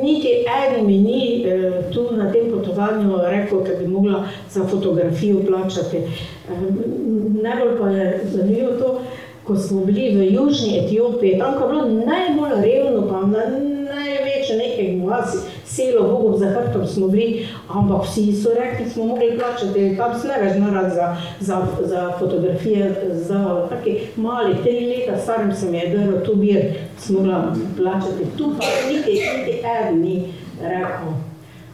niti eden mi ni eh, tu na tem potovanju rekel, da bi mogla za fotografijo plačati. Eh, najbolj pa je zanimivo to, ko smo bili v Južni Etiopiji, tam je bilo najbolj revno, pa na nekaj vasi, selo, Bogom za hrtom smo bili, ampak vsi so rekli, smo mogli plačati, tam se ne več narad za, za, za fotografije, za taki mali, tri leta starim se mi je drlo tu bir, smo mogla plačati, tu pa niti, niti eden ni rekel.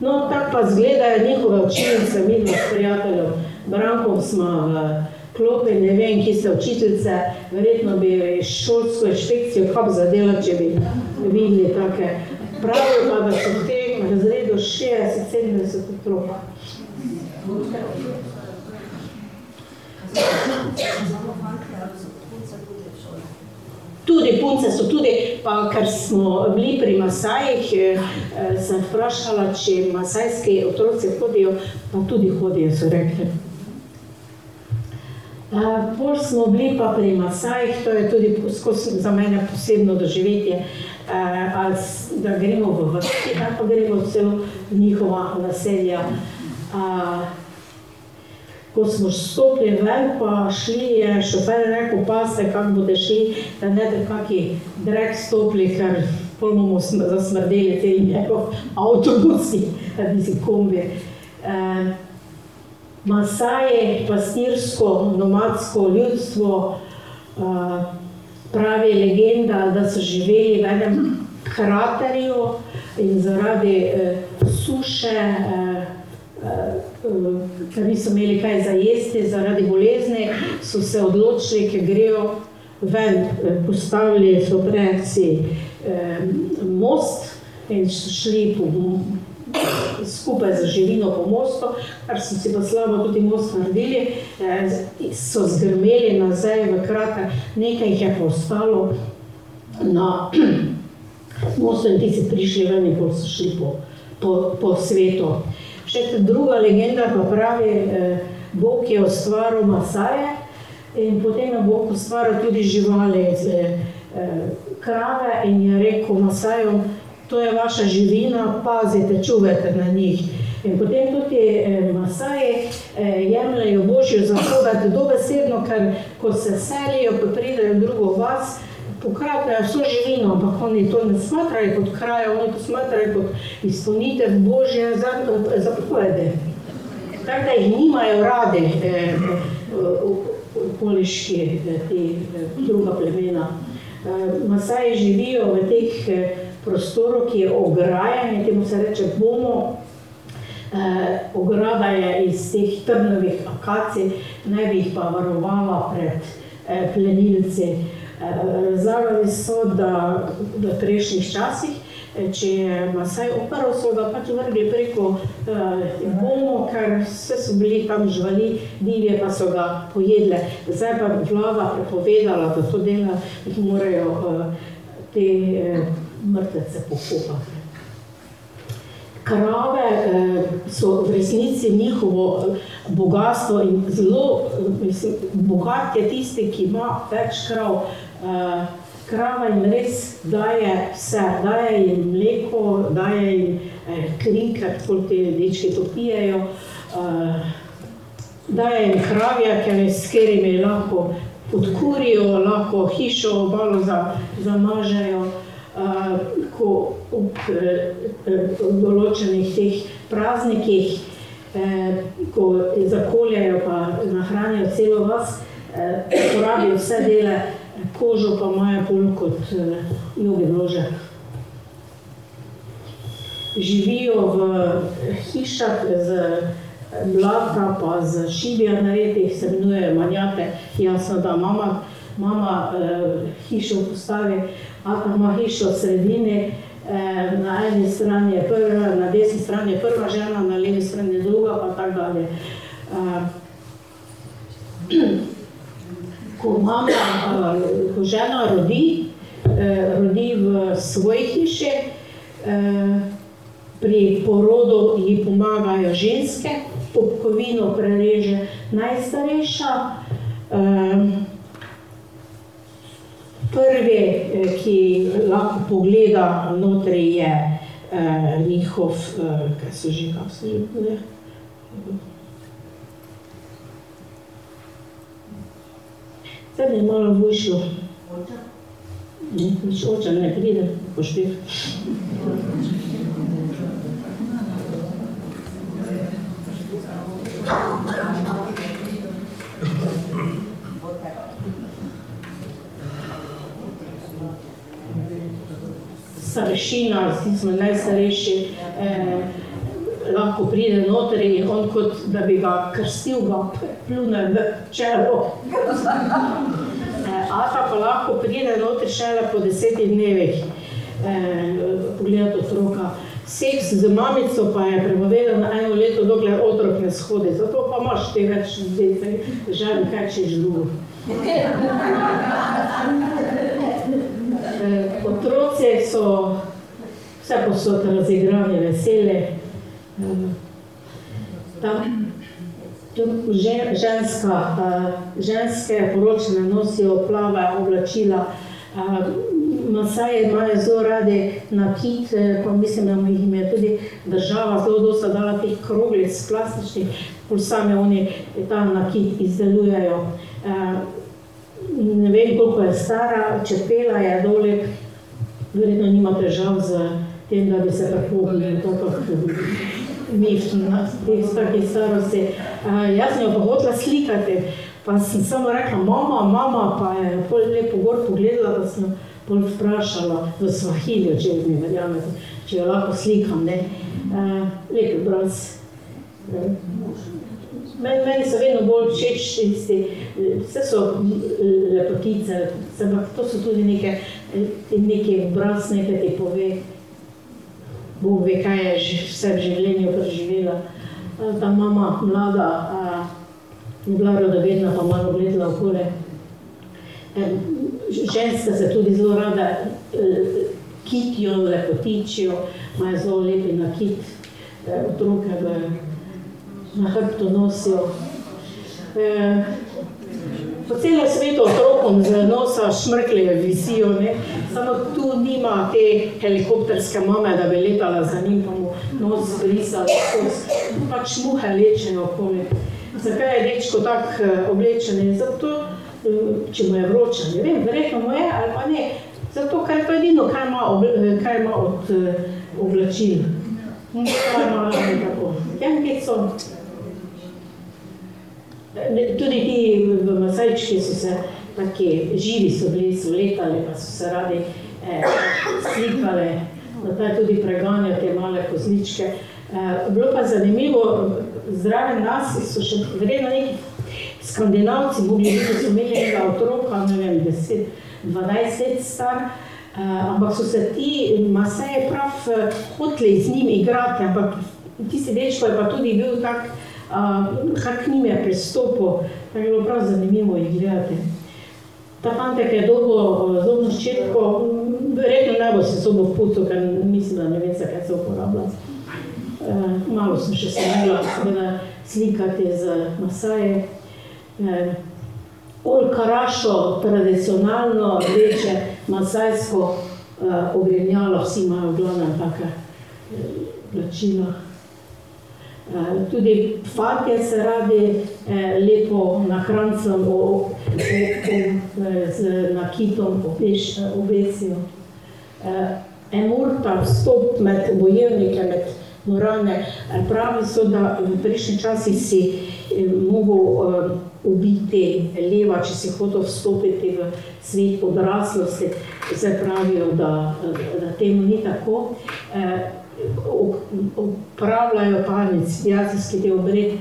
No, tako pa zgledajo njihove učilnice, mi dva s prijateljem, Brankom smo v klopi, ne vem, ki so učiteljice, verjetno bi šolsko inšpekcijo kap zadela, če bi videli take. Pravijo pa, da so v tem razredu 60-70 otrok. Tudi punce so tudi, pa ker smo bili pri Masajih, eh, sem vprašala, če masajski otroci hodijo, pa tudi hodijo, so rekli. Eh, pol smo bili pa pri Masajih, to je tudi za mene posebno doživetje, eh, ali da gremo v vrsti, ali pa gremo v njihova naselja. Ko smo stopili ven, pa šli, je šofer rekel, paste, kako boste šli, da ne te kaki drek stopili, ker pol bomo zasmrdeli te njegov avtobusi, da bi si kombi. E, Masaje, pastirsko, nomadsko ljudstvo, e, pravi legenda, da so živeli v enem kraterju in zaradi e, suše, e, ker niso imeli kaj za jesti, zaradi bolezni, so se odločili, ker grejo ven, postavili so predsi eh, most in so šli po, skupaj z živino po mostu, kar so si pa slabo tudi most naredili, eh, so zgrmeli nazaj v krater, nekaj jih je pa ostalo na mostu in ti si prišli ven in so šli po, po, po svetu. Še druga legenda pa pravi, eh, Bog je ustvaril Masaje in potem je Bog ustvaril tudi živali, eh, krave in je rekel Masajom, to je vaša živina, pazite, čuvajte na njih. In potem tudi eh, Masaji eh, jemljajo Božjo zapoved dobesedno, ker ko se selijo, ko pridejo v drugo vas, pokratajo vso živino, ampak oni to ne smatrajo kot kraj, oni to smatrajo kot izpolnitev Božje zapovede. Tako da jih nimajo rade eh, okoliški eh, te eh, druga plemena. Eh, Masaji živijo v teh eh, prostoru, ki je ograjen, temu se reče bomo. Eh, ograda je iz teh trnovih akacij, naj bi jih pa varovala pred eh, plenilci. Eh, Razlagali so, da v prejšnjih časih, če je Masaj oprl, so ga pač vrgli preko uh, bomo, ker vse so bili tam živali, divje pa so ga pojedle. Zdaj pa vlada prepovedala, da to dela, jih morajo uh, te uh, mrtvece pokopati. Krave eh, so v resnici njihovo bogatstvo in zelo mislim, bogat je tisti, ki ima več krav. Eh, krava jim res daje vse, daje jim mleko, daje jim eh, kri, ker tako te dečke to pijejo, eh, daje jim kravje, ker s katerimi lahko podkurijo, lahko hišo obalo zamažejo. Za ko ob, ob določenih teh praznikih, eh, ko zakoljajo pa nahranijo celo vas, eh, porabijo vse dele, kožo pa imajo pol kot eh, jogi vlože. Živijo v hišah z blata pa z šibija naredih, se imenujejo manjate, jasno, da mama, mama eh, hišo postavi, ima hišo v sredini, eh, na eni strani je prva, na desni strani je prva žena, na levi strani je druga, pa tako dalje. Eh, ko mama, eh, ko žena rodi, rodi v svoji hiši, pri porodu ji pomagajo ženske, popkovino prereže najstarejša, Prvi, eh, ki lahko pogleda notri, je eh, njihov, eh, kaj so že, kako se že pove. Zdaj mi je malo vušlo. Nič oče ne pride, poštev. Starešina, ki smo najstarejši, eh, lahko pride noter in on kot da bi ga krstil, ga pljune v čelo. Eh, Ata pa lahko pride noter šele po desetih dnevih eh, pogledati otroka. Seks z mamico pa je prepovedal na eno leto, dokler otrok ne shodi. Zato pa imaš te več dete, žal kaj češ drugo. Eh, otroci so vse posod razigrani, veseli. Eh, tam, ženska, eh, ženske poročene nosijo plave oblačila, Masaje imajo zelo radi nakit, pa mislim, da jim je tudi država zelo dosta dala teh kroglic plastičnih, pol same oni ta nakit izdelujejo ne vem, koliko je stara, čepela je dole, verjetno nima težav z tem, da bi se prepogli to, kako mi na teh takih starosti. Uh, jaz sem jo pa hotela slikati, pa sem samo rekla, mama, mama, pa je pol lepo gor pogledala, da sem pol vprašala v svahilju, če mi verjamete, če jo lahko slikam, ne. Uh, lep obraz. Meni, meni so vedno bolj všeč tisti, vse so lepotice, ampak to so tudi neke, neke obraz, nekaj ti pove. Bog ve, kaj je vse v življenju preživela. Ta mama, mlada, je bila rodovedna, pa malo gledala okole. Ženska se tudi zelo rada kitijo, lepotičijo, imajo zelo lepi nakit, otroke v na hrbtu nosijo. E, po celem svetu otrokom z nosa šmrklje visijo, ne? samo tu nima te helikopterske mame, da bi letala za njim, pa mu nos brisala. Tu pač muhe lečejo okoli. Zakaj je dečko tak e, oblečen? Zato, e, če mu je vroče, ne vem, verjetno mu je ali pa ne. Zato, ker je to edino, kaj ima, e, kaj ima od oblačil. Kaj ima tako. Janke so Tudi ti v Masajčki so se taki živi so bili, so letali, pa so se radi eh, slikali, da taj tudi preganjajo te male kozličke. Eh, bilo pa zanimivo, zraven nas so še vredno neki skandinavci, mogli biti, so imeli nekaj otroka, ne vem, 10, 12 let star, ampak so se ti Maseje prav hoteli z njim igrati, ampak tisti dečko je pa tudi bil tak, kar k njim je pristopil, tako je bilo prav zanimivo jih gledati. Ta fantek je dolgo zobno ščetko, verjetno bo se zobo pucil, ker mislim, da ne vem, zakaj se uporablja. Malo sem še smela, seveda, slikati z Masaje. Olkarašo, tradicionalno rdeče masajsko uh, ogrinjalo, vsi imajo v glavnem take plačila. Uh, tudi fantje se radi eh, lepo nahrancem z nakitom obeš, obesijo. Emurta, vstop med bojevnike, med moralne, pravi so, da v prejšnji časi si eh, mogel eh, ubiti leva, če si hotel vstopiti v svet odraslosti, se pravijo, da, da temu ni tako. Upravljajo pa inicijacijski del obred,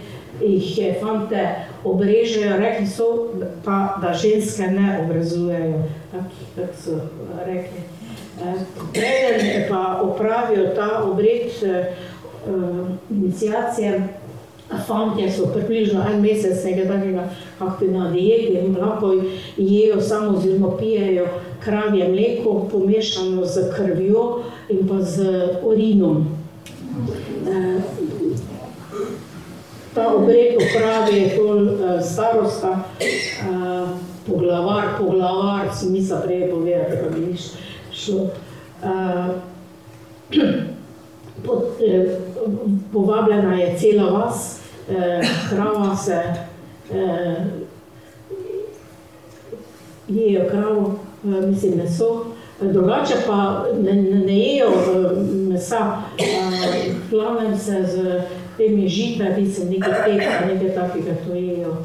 jih fante obrežejo, rekli so pa, da ženske ne obrazujejo, tako tak so rekli. Preden pa opravijo ta obred inicijacije, fantje so približno en mesec nekaj takega, kako na dieti in lahko jejo samo oziroma pijejo kravje mleko, pomešano z krvjo in pa z urinom. Ta obred opravi pol starosta, poglavar, poglavar, si misla prej povedati, pa bi niš šlo. Povabljena je cela vas, eh, krava se eh, jejo kravo, eh, mislim meso, drugače pa ne, ne jejo mesa, eh, glavnem se z temi žite, mislim nekaj tega, nekaj takega to jejo.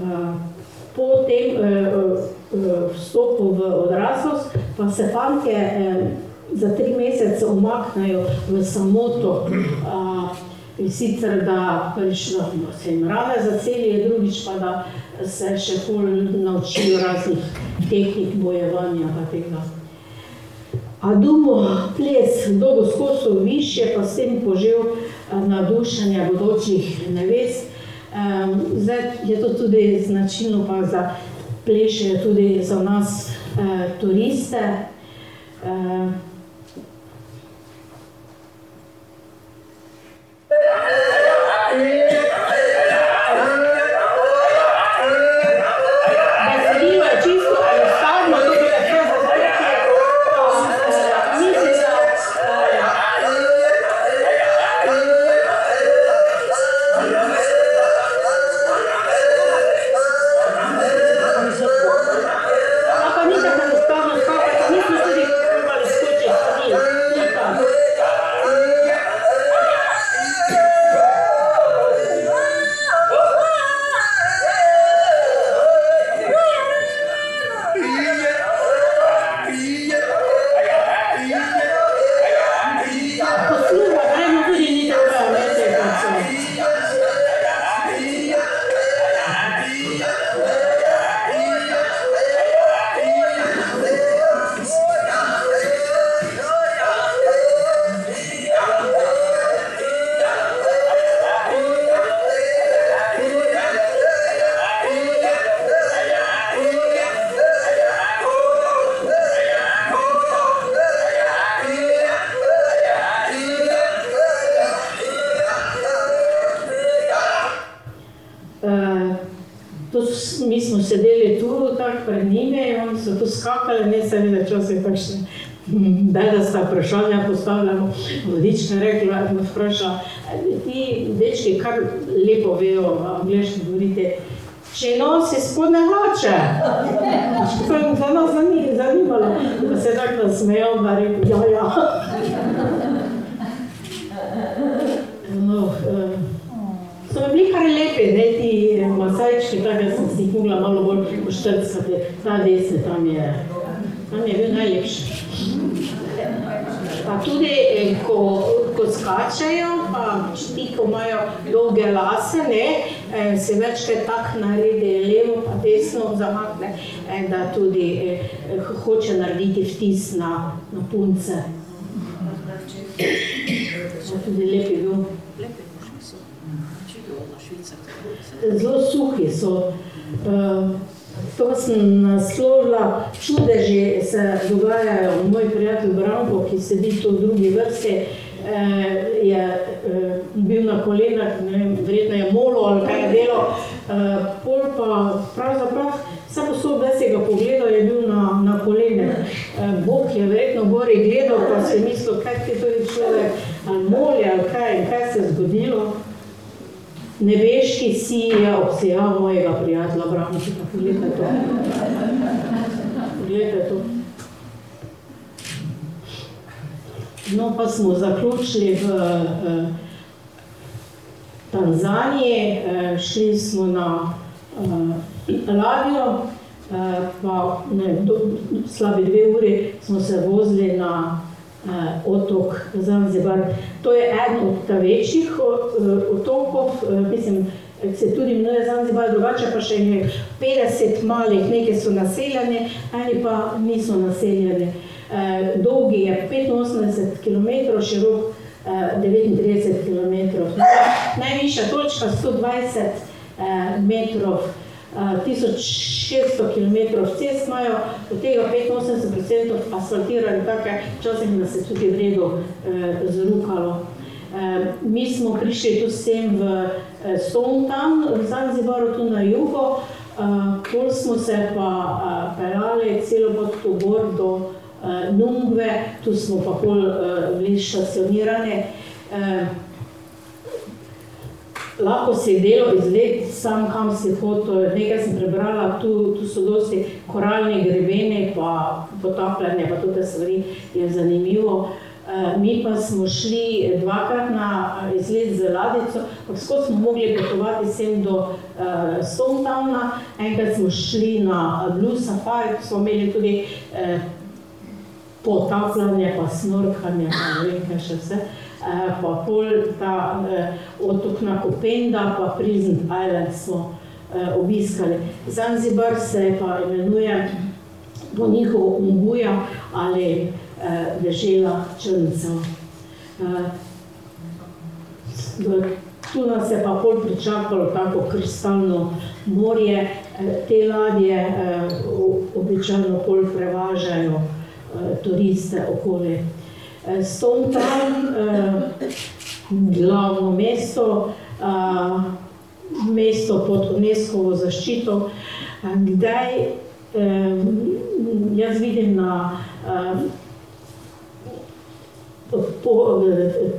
Eh, po tem eh, vstopu v odraslost pa se fantje eh, za tri mesece umaknejo v samoto. Uh, in sicer, da prišlo, se jim rane zacelijo, drugič pa, da se še bolj naučijo raznih tehnik bojevanja. A dumo ples dolgo skoso više, pa s tem požel nadušanja bodočih nevest. Um, zdaj je to tudi značilno pa za pleše, tudi za nas uh, turiste. Uh, Yeah. Pa ti, ko imajo dolge lase, ne, eh, se večkrat tak naredi levo pa desno zamakne, eh, da tudi eh, hoče narediti vtis na, na punce. Tudi lepi bil. Zelo suhi so. Uh, To sem naslovila, čudeži se dogajajo. Moj prijatelj Branko, ki sedi tu v drugi vrsti, je eh, bil na kolenah, ne verjetno je molo ali kaj je delo. Eh, pol pa pravzaprav, vse posod, da si ga pogledal, je bil na, na kolenah. Bog je verjetno gori gledal, pa si mislil, kaj ti to je človek, ali molje, ali kaj, kaj se je zgodilo. Nebeški si je obsejal mojega prijatelja Brančika. Poglejte to. Poglejte to. No, pa smo zaključili v eh, Tanzaniji, eh, šli smo na eh, ladjo, eh, pa ne, do, slabi dve uri smo se vozili na eh, otok Zanzibar. To je eden od večjih eh, otokov, eh, mislim, se tudi imenuje Zanzibar, drugače pa še je 50 malih, nekaj so naseljene, ali pa niso naseljene. Eh, dolgi je 85 km, širok eh, 39 km. Najvišja točka 120 eh, metrov. 1600 km cest imajo, od tega 85% asfaltirali, tako včasih nas je tudi vredo eh, zrukalo. Eh, mi smo prišli tu sem v eh, Stonetown, v Zanzibaru, tu na jugo, eh, pol smo se pa eh, pelali celo pot do eh, Nungve, tu smo pa pol eh, bili stacionirani. Eh, lahko si delo izvedeti sam, kam si hotel. Nekaj sem prebrala, tu, tu so dosti koralni grebeni, pa potapljanje, pa tudi stvari je zanimivo. Uh, mi pa smo šli dvakrat na izlet z ladico, kako smo mogli potovati sem do uh, Stonetowna. Enkrat smo šli na Blue Safari, smo imeli tudi uh, potapljanje, pa snorkanje, pa ne vem, kaj še vse. Eh, pa pol ta eh, otok na Kopenda, pa Prison Island smo eh, obiskali. Zanzibar se pa imenuje po njihovo Unguja ali dežela Črncev. Tu nas je pa pol pričakalo tako kristalno morje, te ladje običajno pol prevažajo turiste okoli Eh, Stonetown, eh, glavno mesto, eh, mesto pod UNESCO zaščito. Kdaj jaz vidim na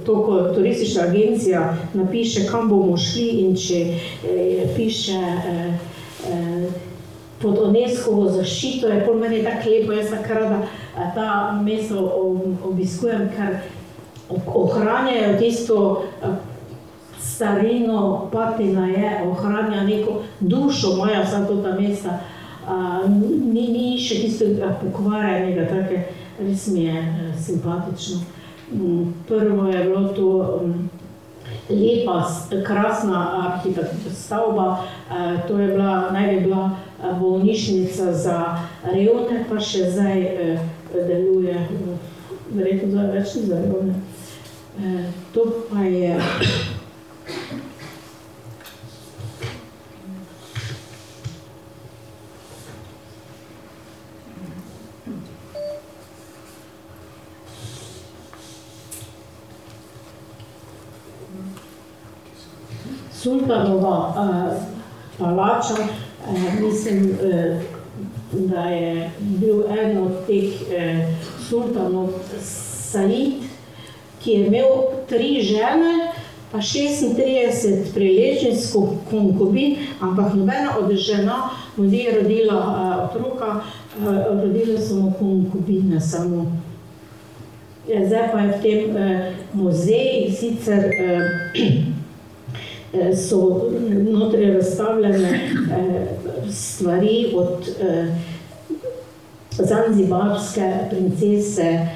to, ko turistična agencija napiše, kam bomo šli in če piše pod UNESCO zaščito, je po meni tako lepo, jaz tako rada ta mesto obiskujem, ker ohranjajo tisto starino, patina je, ohranja neko dušo moja vsa to ta mesta. Ni, ni še tisto pokvarjenega, tako res mi je e, simpatično. Mm, prvo je bilo to lepa, krasna arhitektura stavba, e, to je bila, naj bi bila bolnišnica za revne, pa še zdaj deluje, verjetno za več zarode. E, to pa je Sultanova uh, palača, uh, mislim, uh, da je bil eden od teh eh, sultanov Said, ki je imel tri žene, pa 36 preležnickih konkubin, ampak nobena od žena mu ni rodila eh, otroka, eh, rodile so mu konkubine samo. Ja, zdaj pa je v tem eh, muzeju sicer eh, Eh, so notri razstavljene eh, stvari od eh, zanzibarske princese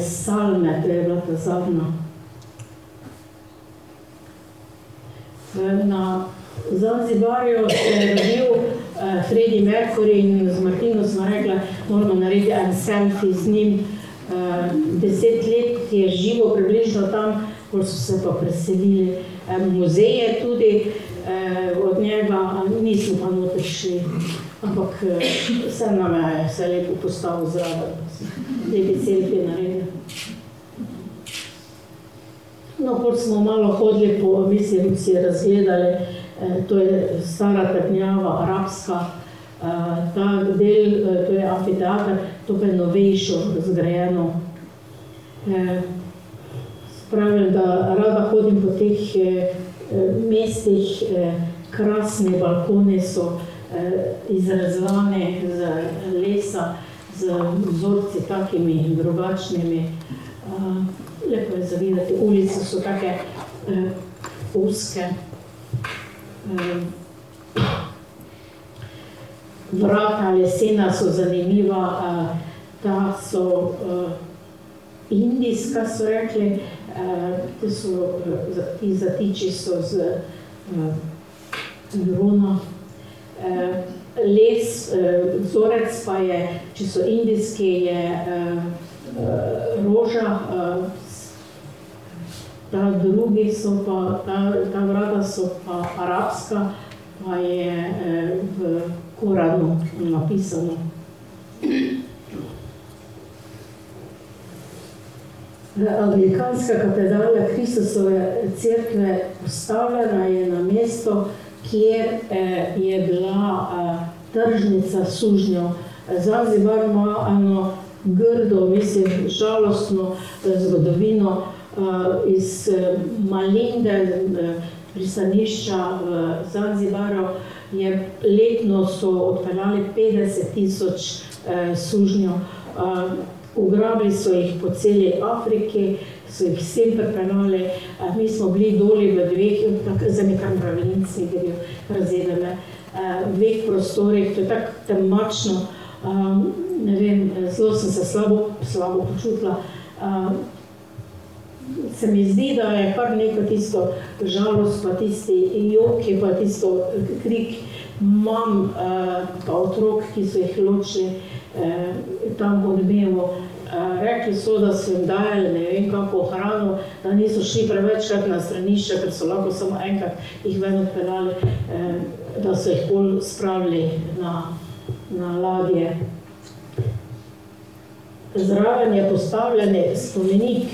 Salme, to je bila ta zadnja. Na Zanzibarju se je rodil uh, Freddie Mercury in z Martino smo rekli, moramo narediti en selfie z njim. Uh, deset let je živo približno tam, ko so se pa preselili. Um, muzeje tudi uh, od njega, nismo pa noter šli. Ampak vse nam je vse lepo postavil zraven, lepi selfie naredili. No, kot smo malo hodili po, mislim, si razgledali, eh, to je stara trdnjava, arabska, eh, ta del, eh, to je amfiteatr, to pa je novejšo zgrajeno. Eh, pravim, da rada hodim po teh eh, mestih, eh, krasne balkone so eh, izrezvane z lesa, z vzorci takimi in drugačnimi. Eh, lepo je zavidati, ulice so take eh, uske. Eh, vrata lesena so zanimiva, eh, ta so eh, indijska, so rekli, eh, te so, eh, ti zatiči so z eh, runo. Eh, les, eh, vzorec pa je, če so indijski, je eh, roža, eh, ta drugi so pa, ta, ta vrata so pa arabska, pa je eh, v Koranu napisano. Anglikanska katedrala Kristusove cerkve postavljena je na mesto, kjer eh, je bila eh, tržnica sužnjo. Zanzibar ima eno grdo, mislim, žalostno eh, zgodovino, uh, iz uh, Malinde, uh, pristanišča v Zanzibaru, je letno so odpeljali 50 tisoč uh, sužnjev. Ugrabili so jih po celi Afriki, so jih vsem pripeljali. Uh, mi smo bili doli v dveh, za nekaj pravilnici, ki grejo razjedene, uh, dveh prostorih, to je tako temačno. Ne vem, zelo sem se slabo, slabo počutila. Se mi zdi, da je kar neko tisto žalost, pa tisti joki, pa tisto krik mam, pa otrok, ki so jih ločili tam pod Mevo. Uh, rekli so, da so jim dajali ne vem kako hrano, da niso šli prevečkrat na stranišče, ker so lahko samo enkrat jih ven odpeljali, uh, da so jih bolj spravili na, na ladje. Zraven je postavljen spomenik,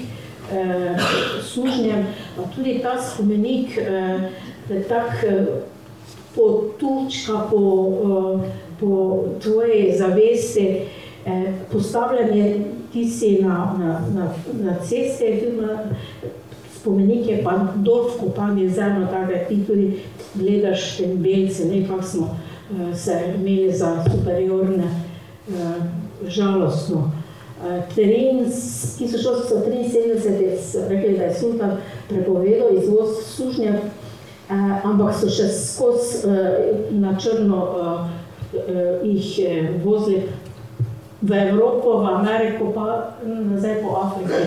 eh, služnjem, pa tudi ta spomenik, eh, tak eh, potučka po, eh, po tvoji zavesti, eh, postavljanje ti si na, na, na, na ceste, tudi na spomenike, pa dol v kopanje zemljo, tako da ti tudi gledaš tem belce, ne, kak smo eh, se imeli za superiorne, eh, žalostno. Z 1873 so rekli, da je sultan prepovedal izvoz sužnjev, ampak so še skozi na črno jih vozili v Evropo, v Ameriko, pa nazaj po Afriki.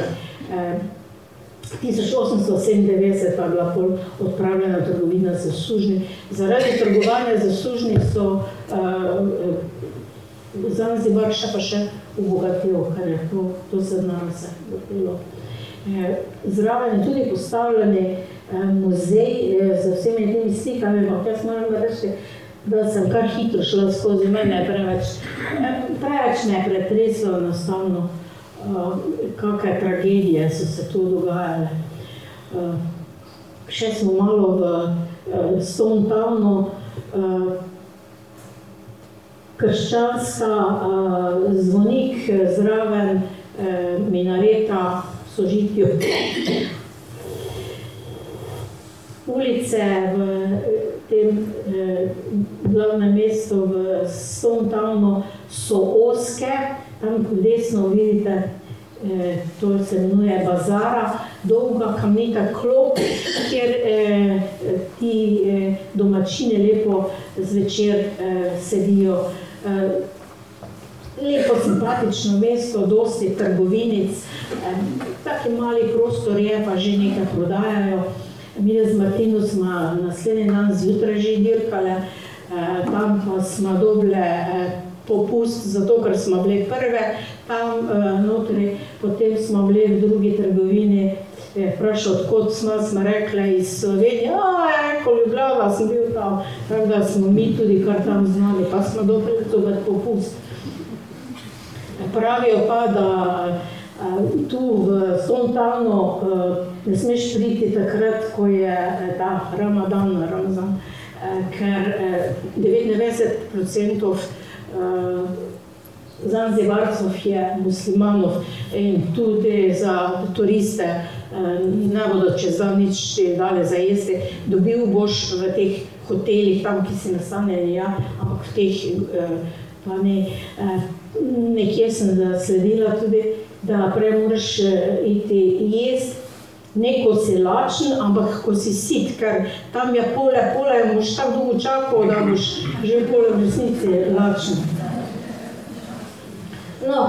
1897 pa je bila pol odpravljena trgovina za sužnji. Zaradi trgovanja za sužnji so uh, Zanzibar še pa še obogatil, kar je to, to se znam se vrtilo. Eh, zraven je tudi postavljeni eh, muzej eh, z vsemi temi slikami, ampak jaz moram reči, da sem kar hitro šla skozi mene, preveč, preveč me pretreslo enostavno, kakve tragedije so se tu dogajale. Še smo malo v Stone Townu, krščanska zvonik zraven minareta sožitju. Ulice v tem eh, glavnem mestu v Stonetownu so oske, tam desno vidite, eh, to se imenuje bazara, dolga kamnita klop, kjer eh, ti eh, domačine lepo zvečer eh, sedijo. Eh, lepo, simpatično mesto, dosti trgovinic, taki mali prostor je, pa že nekaj prodajajo. Mi z Martino smo naslednji dan zjutraj že dirkali, tam pa smo dobili popust, zato ker smo bili prve tam notri, potem smo bili v drugi trgovini, je vprašal, odkot smo, smo rekli iz Slovenije, a, eko, Ljubljana sem bil tam, tako da smo mi tudi kar tam znali, pa smo dobili zopet popust. Pravijo pa, da tu v Sontanu ne smeš priti takrat, ko je ta Ramadan, Ramazan, ker 99% Zanzibarcev je muslimanov in tudi za turiste ne bodo čez dan nič dali za jesti. Dobil boš v teh hotelih, tam, ki si nastanjen, ja, ampak v teh, pa ne, nekje sem sledila tudi, da prej moraš iti jesti, ne ko si lačen, ampak ko si sit, ker tam je pole, pole boš tako dolgo čakal, da boš že pole v resnici lačen. No,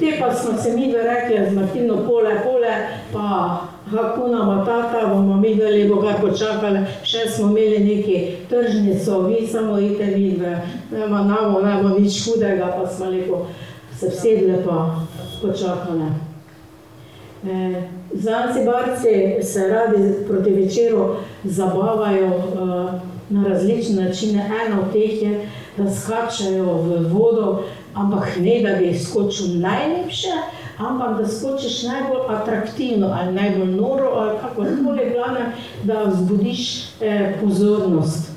te pa smo se mi rekli z Martino pole, pole, pa Hakuna Matata, bomo videli, bo kar počakali, še smo imeli neki tržnico, vi samo ite vidve, nema namo, nema nič hudega, pa smo lepo se vsedli pa počakali. E, Zanzibarci se radi proti večeru zabavajo uh, na različne načine. Eno od teh je, da skačajo v vodo, ampak ne da bi skočil najlepše, ampak da skočiš najbolj atraktivno ali najbolj noro ali kako koli glavne, da vzbudiš eh, pozornost.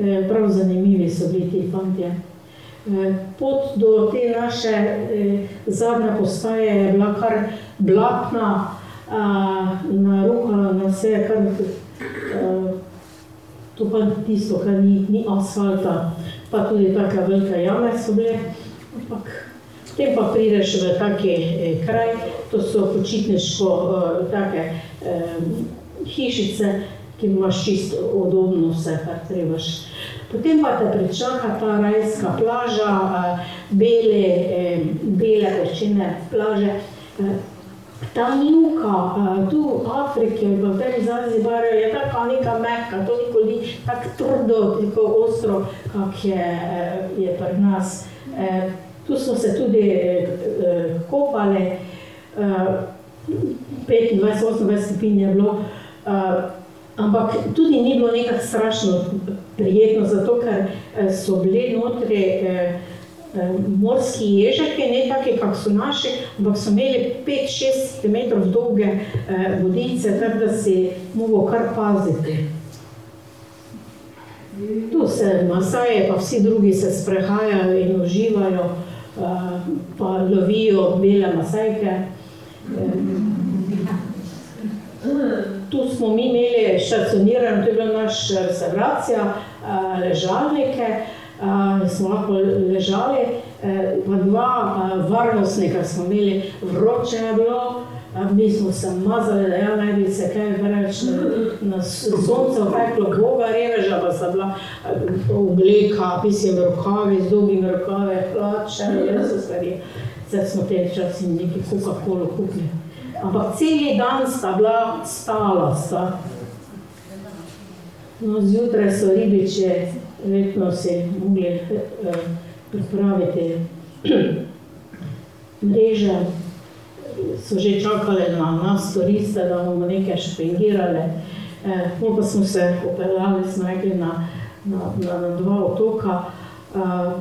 Eh, prav zanimivi so bili ti fantje. Eh, pot do te naše eh, zadnje postaje je bila kar blatna, na rokah, na vse, kar uh, to pa tisto, kar ni, ni asfalta, pa tudi tako velike jame so bile. Ampak potem pa prideš v taki eh, kraj, to so počitniško eh, take eh, hišice, ki imaš čisto udobno vse, kar trebaš. Potem pa te pričaka ta rajska plaža, eh, bele, eh, bele večine plaže. Eh, ta mivka, uh, tu v Afriki, v tem Zanzibarju, je tako neka mehka, toliko ni tako trdo, tako ostro, kak je, je pri nas. Uh, tu smo se tudi uh, kopali, uh, 25-28 stopinj je bilo, uh, ampak tudi ni bilo nekako strašno prijetno, zato ker so bili notri uh, Eh, morski ježeki, ne taki, kak so naši, ampak so imeli 5-6 cm dolge eh, vodice, tako da si mogo kar paziti. Tu se Masaje, pa vsi drugi se sprehajajo in uživajo, eh, pa lovijo bele Masajke. Tu smo mi imeli štacionirano, to je bila naša restauracija, ležalnike, smo lahko ležali, e, pa dva varnostnika smo imeli, vroče je bilo, mi smo se mazali, da ja naj bi se kaj preveč na sonce opeklo, Boga reveža, pa sta bila obleka, mislim, rokavi, z dolgimi rokavi, hlače, so stvari. Zdaj smo te časi neki Coca-Cola kupili. Ampak celi dan sta bila stala, sta. No, zjutraj so ribiče verjetno se mogli eh, pripraviti mreže, so že čakali na nas, turiste, da bomo nekaj špengirali. Eh, pa smo se popeljali, smo rekli, na, na, na, na dva otoka. Eh,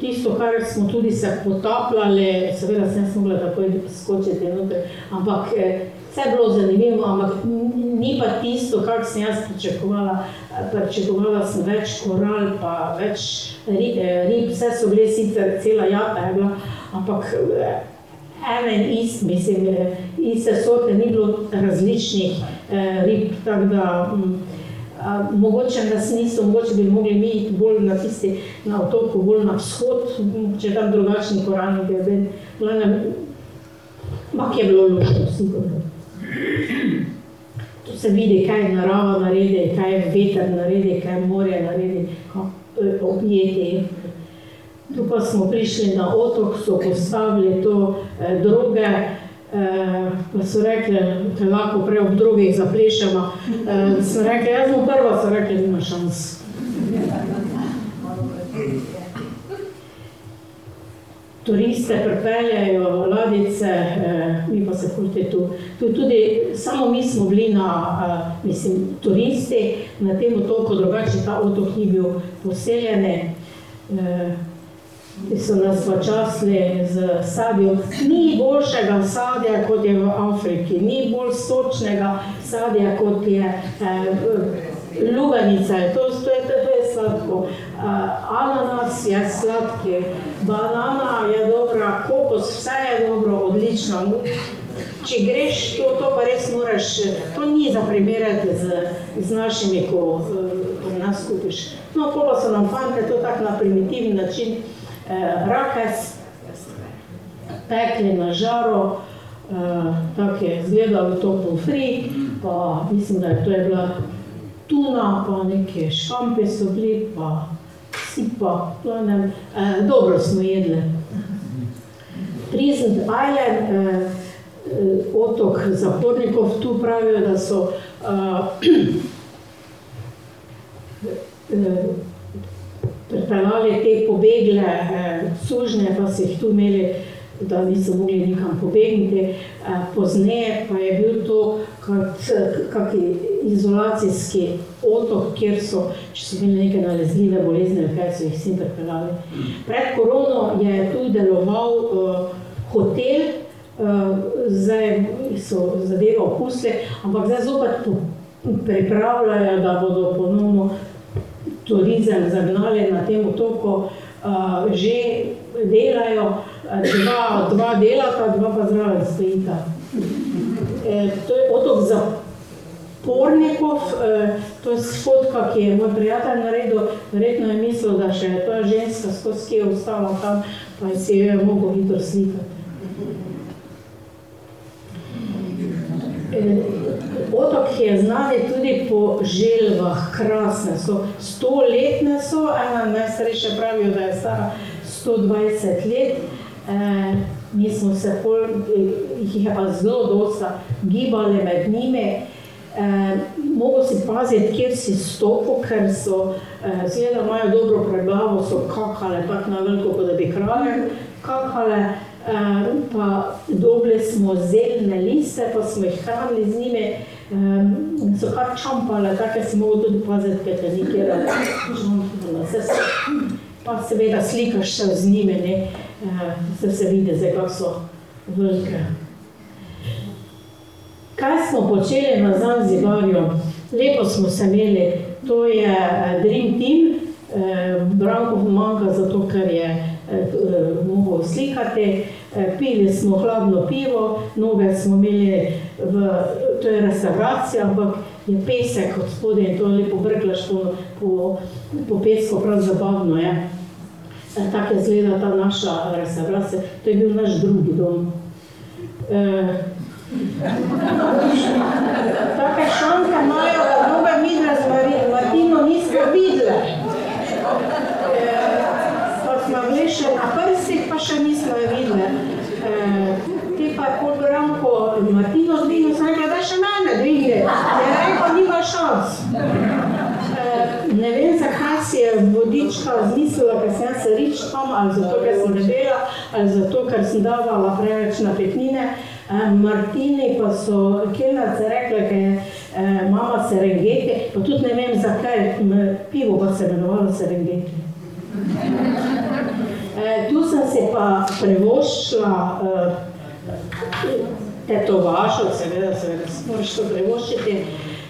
tisto, kar smo tudi se potapljali, seveda se nismo mogli takoj skočiti noter, ampak eh, vse je bilo zanimivo, ampak ni pa tisto, kar sem jaz pričakovala. Pričakovala sem več koral, pa več eh, rib, vse so bile sicer cela jata, je bila, ampak eh, in ist, mislim, eh, iste sorte, ni bilo različnih rib, tako da a, mogoče nas niso, mogoče bi mogli mi iti bolj na tisti, na otoku, bolj na vzhod, če tam drugačni koralni greben. Mak je bilo lušno, sigurno. Tu se vidi, kaj je narava naredi, kaj je veter naredi, kaj je morje naredi, kako objeti. Tu pa smo prišli na otok, so postavili to eh, droge, pa so rekli, da lahko prej ob drugih zaplešemo. E, sem rekla, jaz sem prva, so rekli, nima šans. Turiste pripeljajo ladice, eh, mi pa se kurte tu. tu. Tudi samo mi smo bili na, eh, mislim, turisti na tem otoku, drugače ta otok ni bil poseljene. Eh, ki so nas počasili z sadjem. Ni boljšega sadja, kot je v Afriki, ni bolj sočnega sadja, kot je eh, lubenica. To, to, je, to je sladko. Eh, ananas je sladki, banana je dobra, kokos, vse je dobro, odlično. Če greš, to, to pa res moraš, to ni za primerjati z, z našimi, ko, ko nas kupiš. No, pa so nam fante to tak na primitivni način eh, rakes, pekli na žaro, eh, tako je izgledalo to pomfri, pa mislim, da je to je bila tuna, pa neke škampe so bili, pa sipa, planem, eh, dobro smo jedli. Pleasant Island, eh, otok zapornikov, tu pravijo, da so eh, eh, pripeljali te pobegle eh, sužnje, pa so jih tu imeli, da niso mogli nikam pobegniti. Eh, pozneje pa je bil to kakšen izolacijski otok, kjer so, so imeli neke nalezljive bolezni, kaj so jih vsi pripeljali. Pred korono je tu deloval uh, hotel, uh, zdaj so zadeve opustili, ampak zdaj zopet pripravljajo, da bodo ponovno turizem zagnali na tem otoku, uh, že delajo, dva, dva delata, dva pa zraven stojita. E, to je otok zapornikov, e, to je spotka, ki je moj prijatelj naredil, verjetno je mislil, da še je to ženska skozi, ki je ostala tam, pa je si jo mogel hitro slikati. E, Otok je znan tudi po želvah, krasne so, stoletne so, ena najstarejša pravijo, da je stara 120 let. E, mi smo se pol, jih je pa zelo dosta gibali med njimi. E, mogo si paziti, kjer si stopil, ker so, e, zgleda, imajo dobro preglavo, so kakale, tako na veliko, kot da bi kralje kakale. Uh, pa dobili smo zeljne liste, pa smo jih hranili z njimi, um, so kar čampale, tako si mogel tudi paziti, kaj te nekje rade. Pa seveda slikaš se z njimi, ne, uh, se vidi, zdaj kako so velike. Kaj smo počeli na Zanzibarju? Lepo smo se imeli, to je uh, Dream Team, uh, Branko pomaga zato, ker je mogel slikati, uh, pili smo hladno pivo, noge smo imeli v to je restauracija, ampak je pesek od spodaj in to lepo brklaš po, po, po pesku, prav zabavno je. E, tako je zgleda ta naša restauracija, to je bil naš drugi dom. E, take šanke imajo, da mnoga midra z Martino nismo videli. E, pa smo bili še na prstih, pa še nismo je videli. E, te pa je pol Branko Martino zdvignil, sem rekla, da še mene dvigne. Je rekel, nima šans. E, ne vem, zakaj si je vodička zmislila, ker sem se ričkam, ali zato, ker sem debela, ali zato, ker sem davala preveč napetnine. E, Martini pa so kelnace rekle, ker je e, mama Serengeti, pa tudi ne vem, zakaj, pivo pa se imenovalo Serengeti. E, tu sem se pa prevoščila, e, tetovažo, seveda, seveda, moraš to prevoščiti,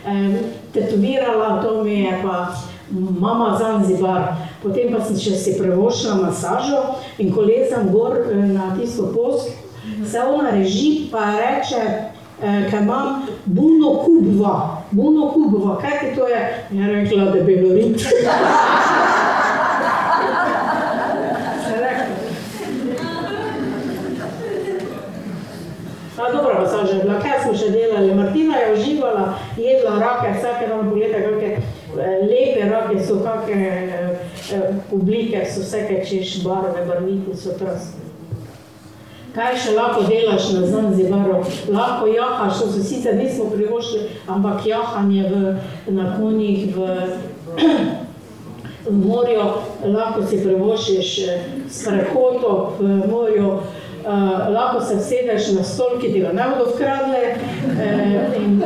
um, tetovirala, to mi je pa mama Zanzibar. Potem pa sem še si prevoščila masažo in ko lezam gor eh, na tisto post, se ona reži pa reče, eh, ker imam buno kubva, buno kubva, kaj ti to je? Ja rekla, da bi bilo A masaža je bila, kaj smo še delali? Martina je uživala, jedla rake, vsake dan pogleda, kakšne eh, lepe rake so, kakšne eh, eh, oblike so, vse kaj češ, barve, barviti so krasne. kaj še lahko delaš na Zanzibaru. Lahko jahaš, to se sicer nismo privošli, ampak jahanje v, na konjih v, v morju, lahko si privošiš eh, sprehodo v morju, Uh, lahko se sedeš na stol, ki ti ga ne bodo ukradli, uh, in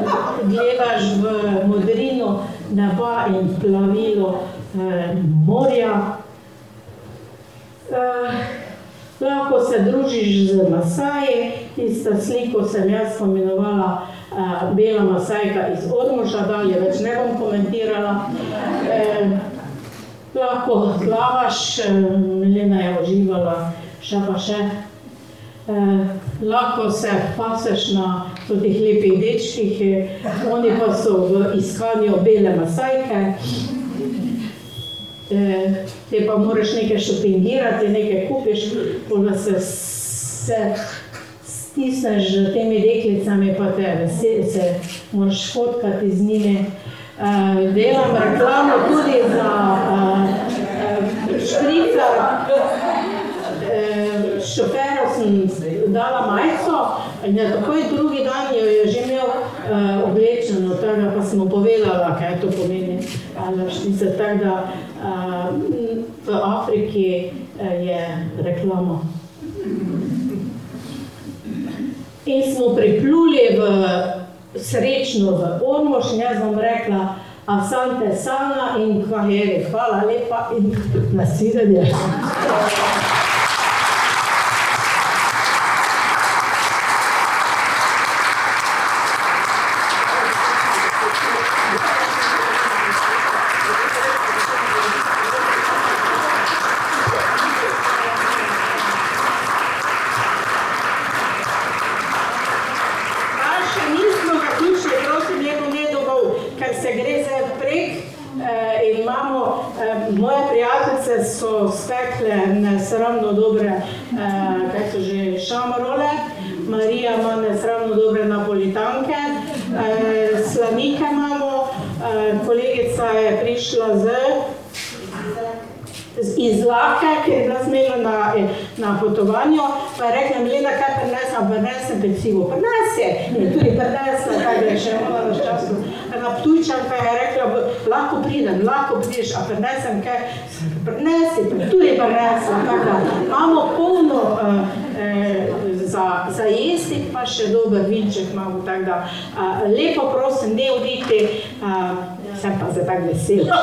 gledaš v modrino neba in plavilo uh, morja. Uh, lahko se družiš z Masaji, tisto sliko sem jaz pomenovala uh, Bela Masajka iz Ormoža, dalje več ne bom komentirala. Uh, lahko plavaš, uh, Milena je uživala, še pa še. Eh, lahko se paseš na teh lepih dečkih, eh, oni pa so v iskanju bele masajke. Eh, te pa moraš nekaj šopingirati, nekaj kupiš, pa se, se stisneš z temi deklicami, pa te se, se moraš fotkati z njimi. Eh, delam reklamo tudi za eh, šprica. Šoferu sem dala majico in je takoj drugi dan jo je že imel uh, oblečeno, tega pa sem mu povedala, kaj to pomeni. Štice, tak, da, uh, v Afriki uh, je reklama. In smo pripluli v srečno v Ormož jaz vam rekla, Asante Sana in Kvaheri, hvala lepa in nasvidenje. so spekle nesramno dobre, eh, kaj so že šamarole, Marija ima nesramno dobre napolitanke, eh, slanike imamo, eh, kolegica je prišla z iz Lake, ker je bila zmela na, na potovanju, pa je rekla, Milena, kaj prinesem, prinesem pecivo. Prines je, in tudi prinesla, kaj je še imala na času. Na Ptujčanka je rekla, lahko pridem, lahko prideš, a prinesem kaj, prinesi, tudi prinesla. Imamo polno uh, eh, za, za jesti, pa še dober vinček imamo, tako da uh, lepo prosim, ne oditi, uh, sem pa zdaj tako vesela.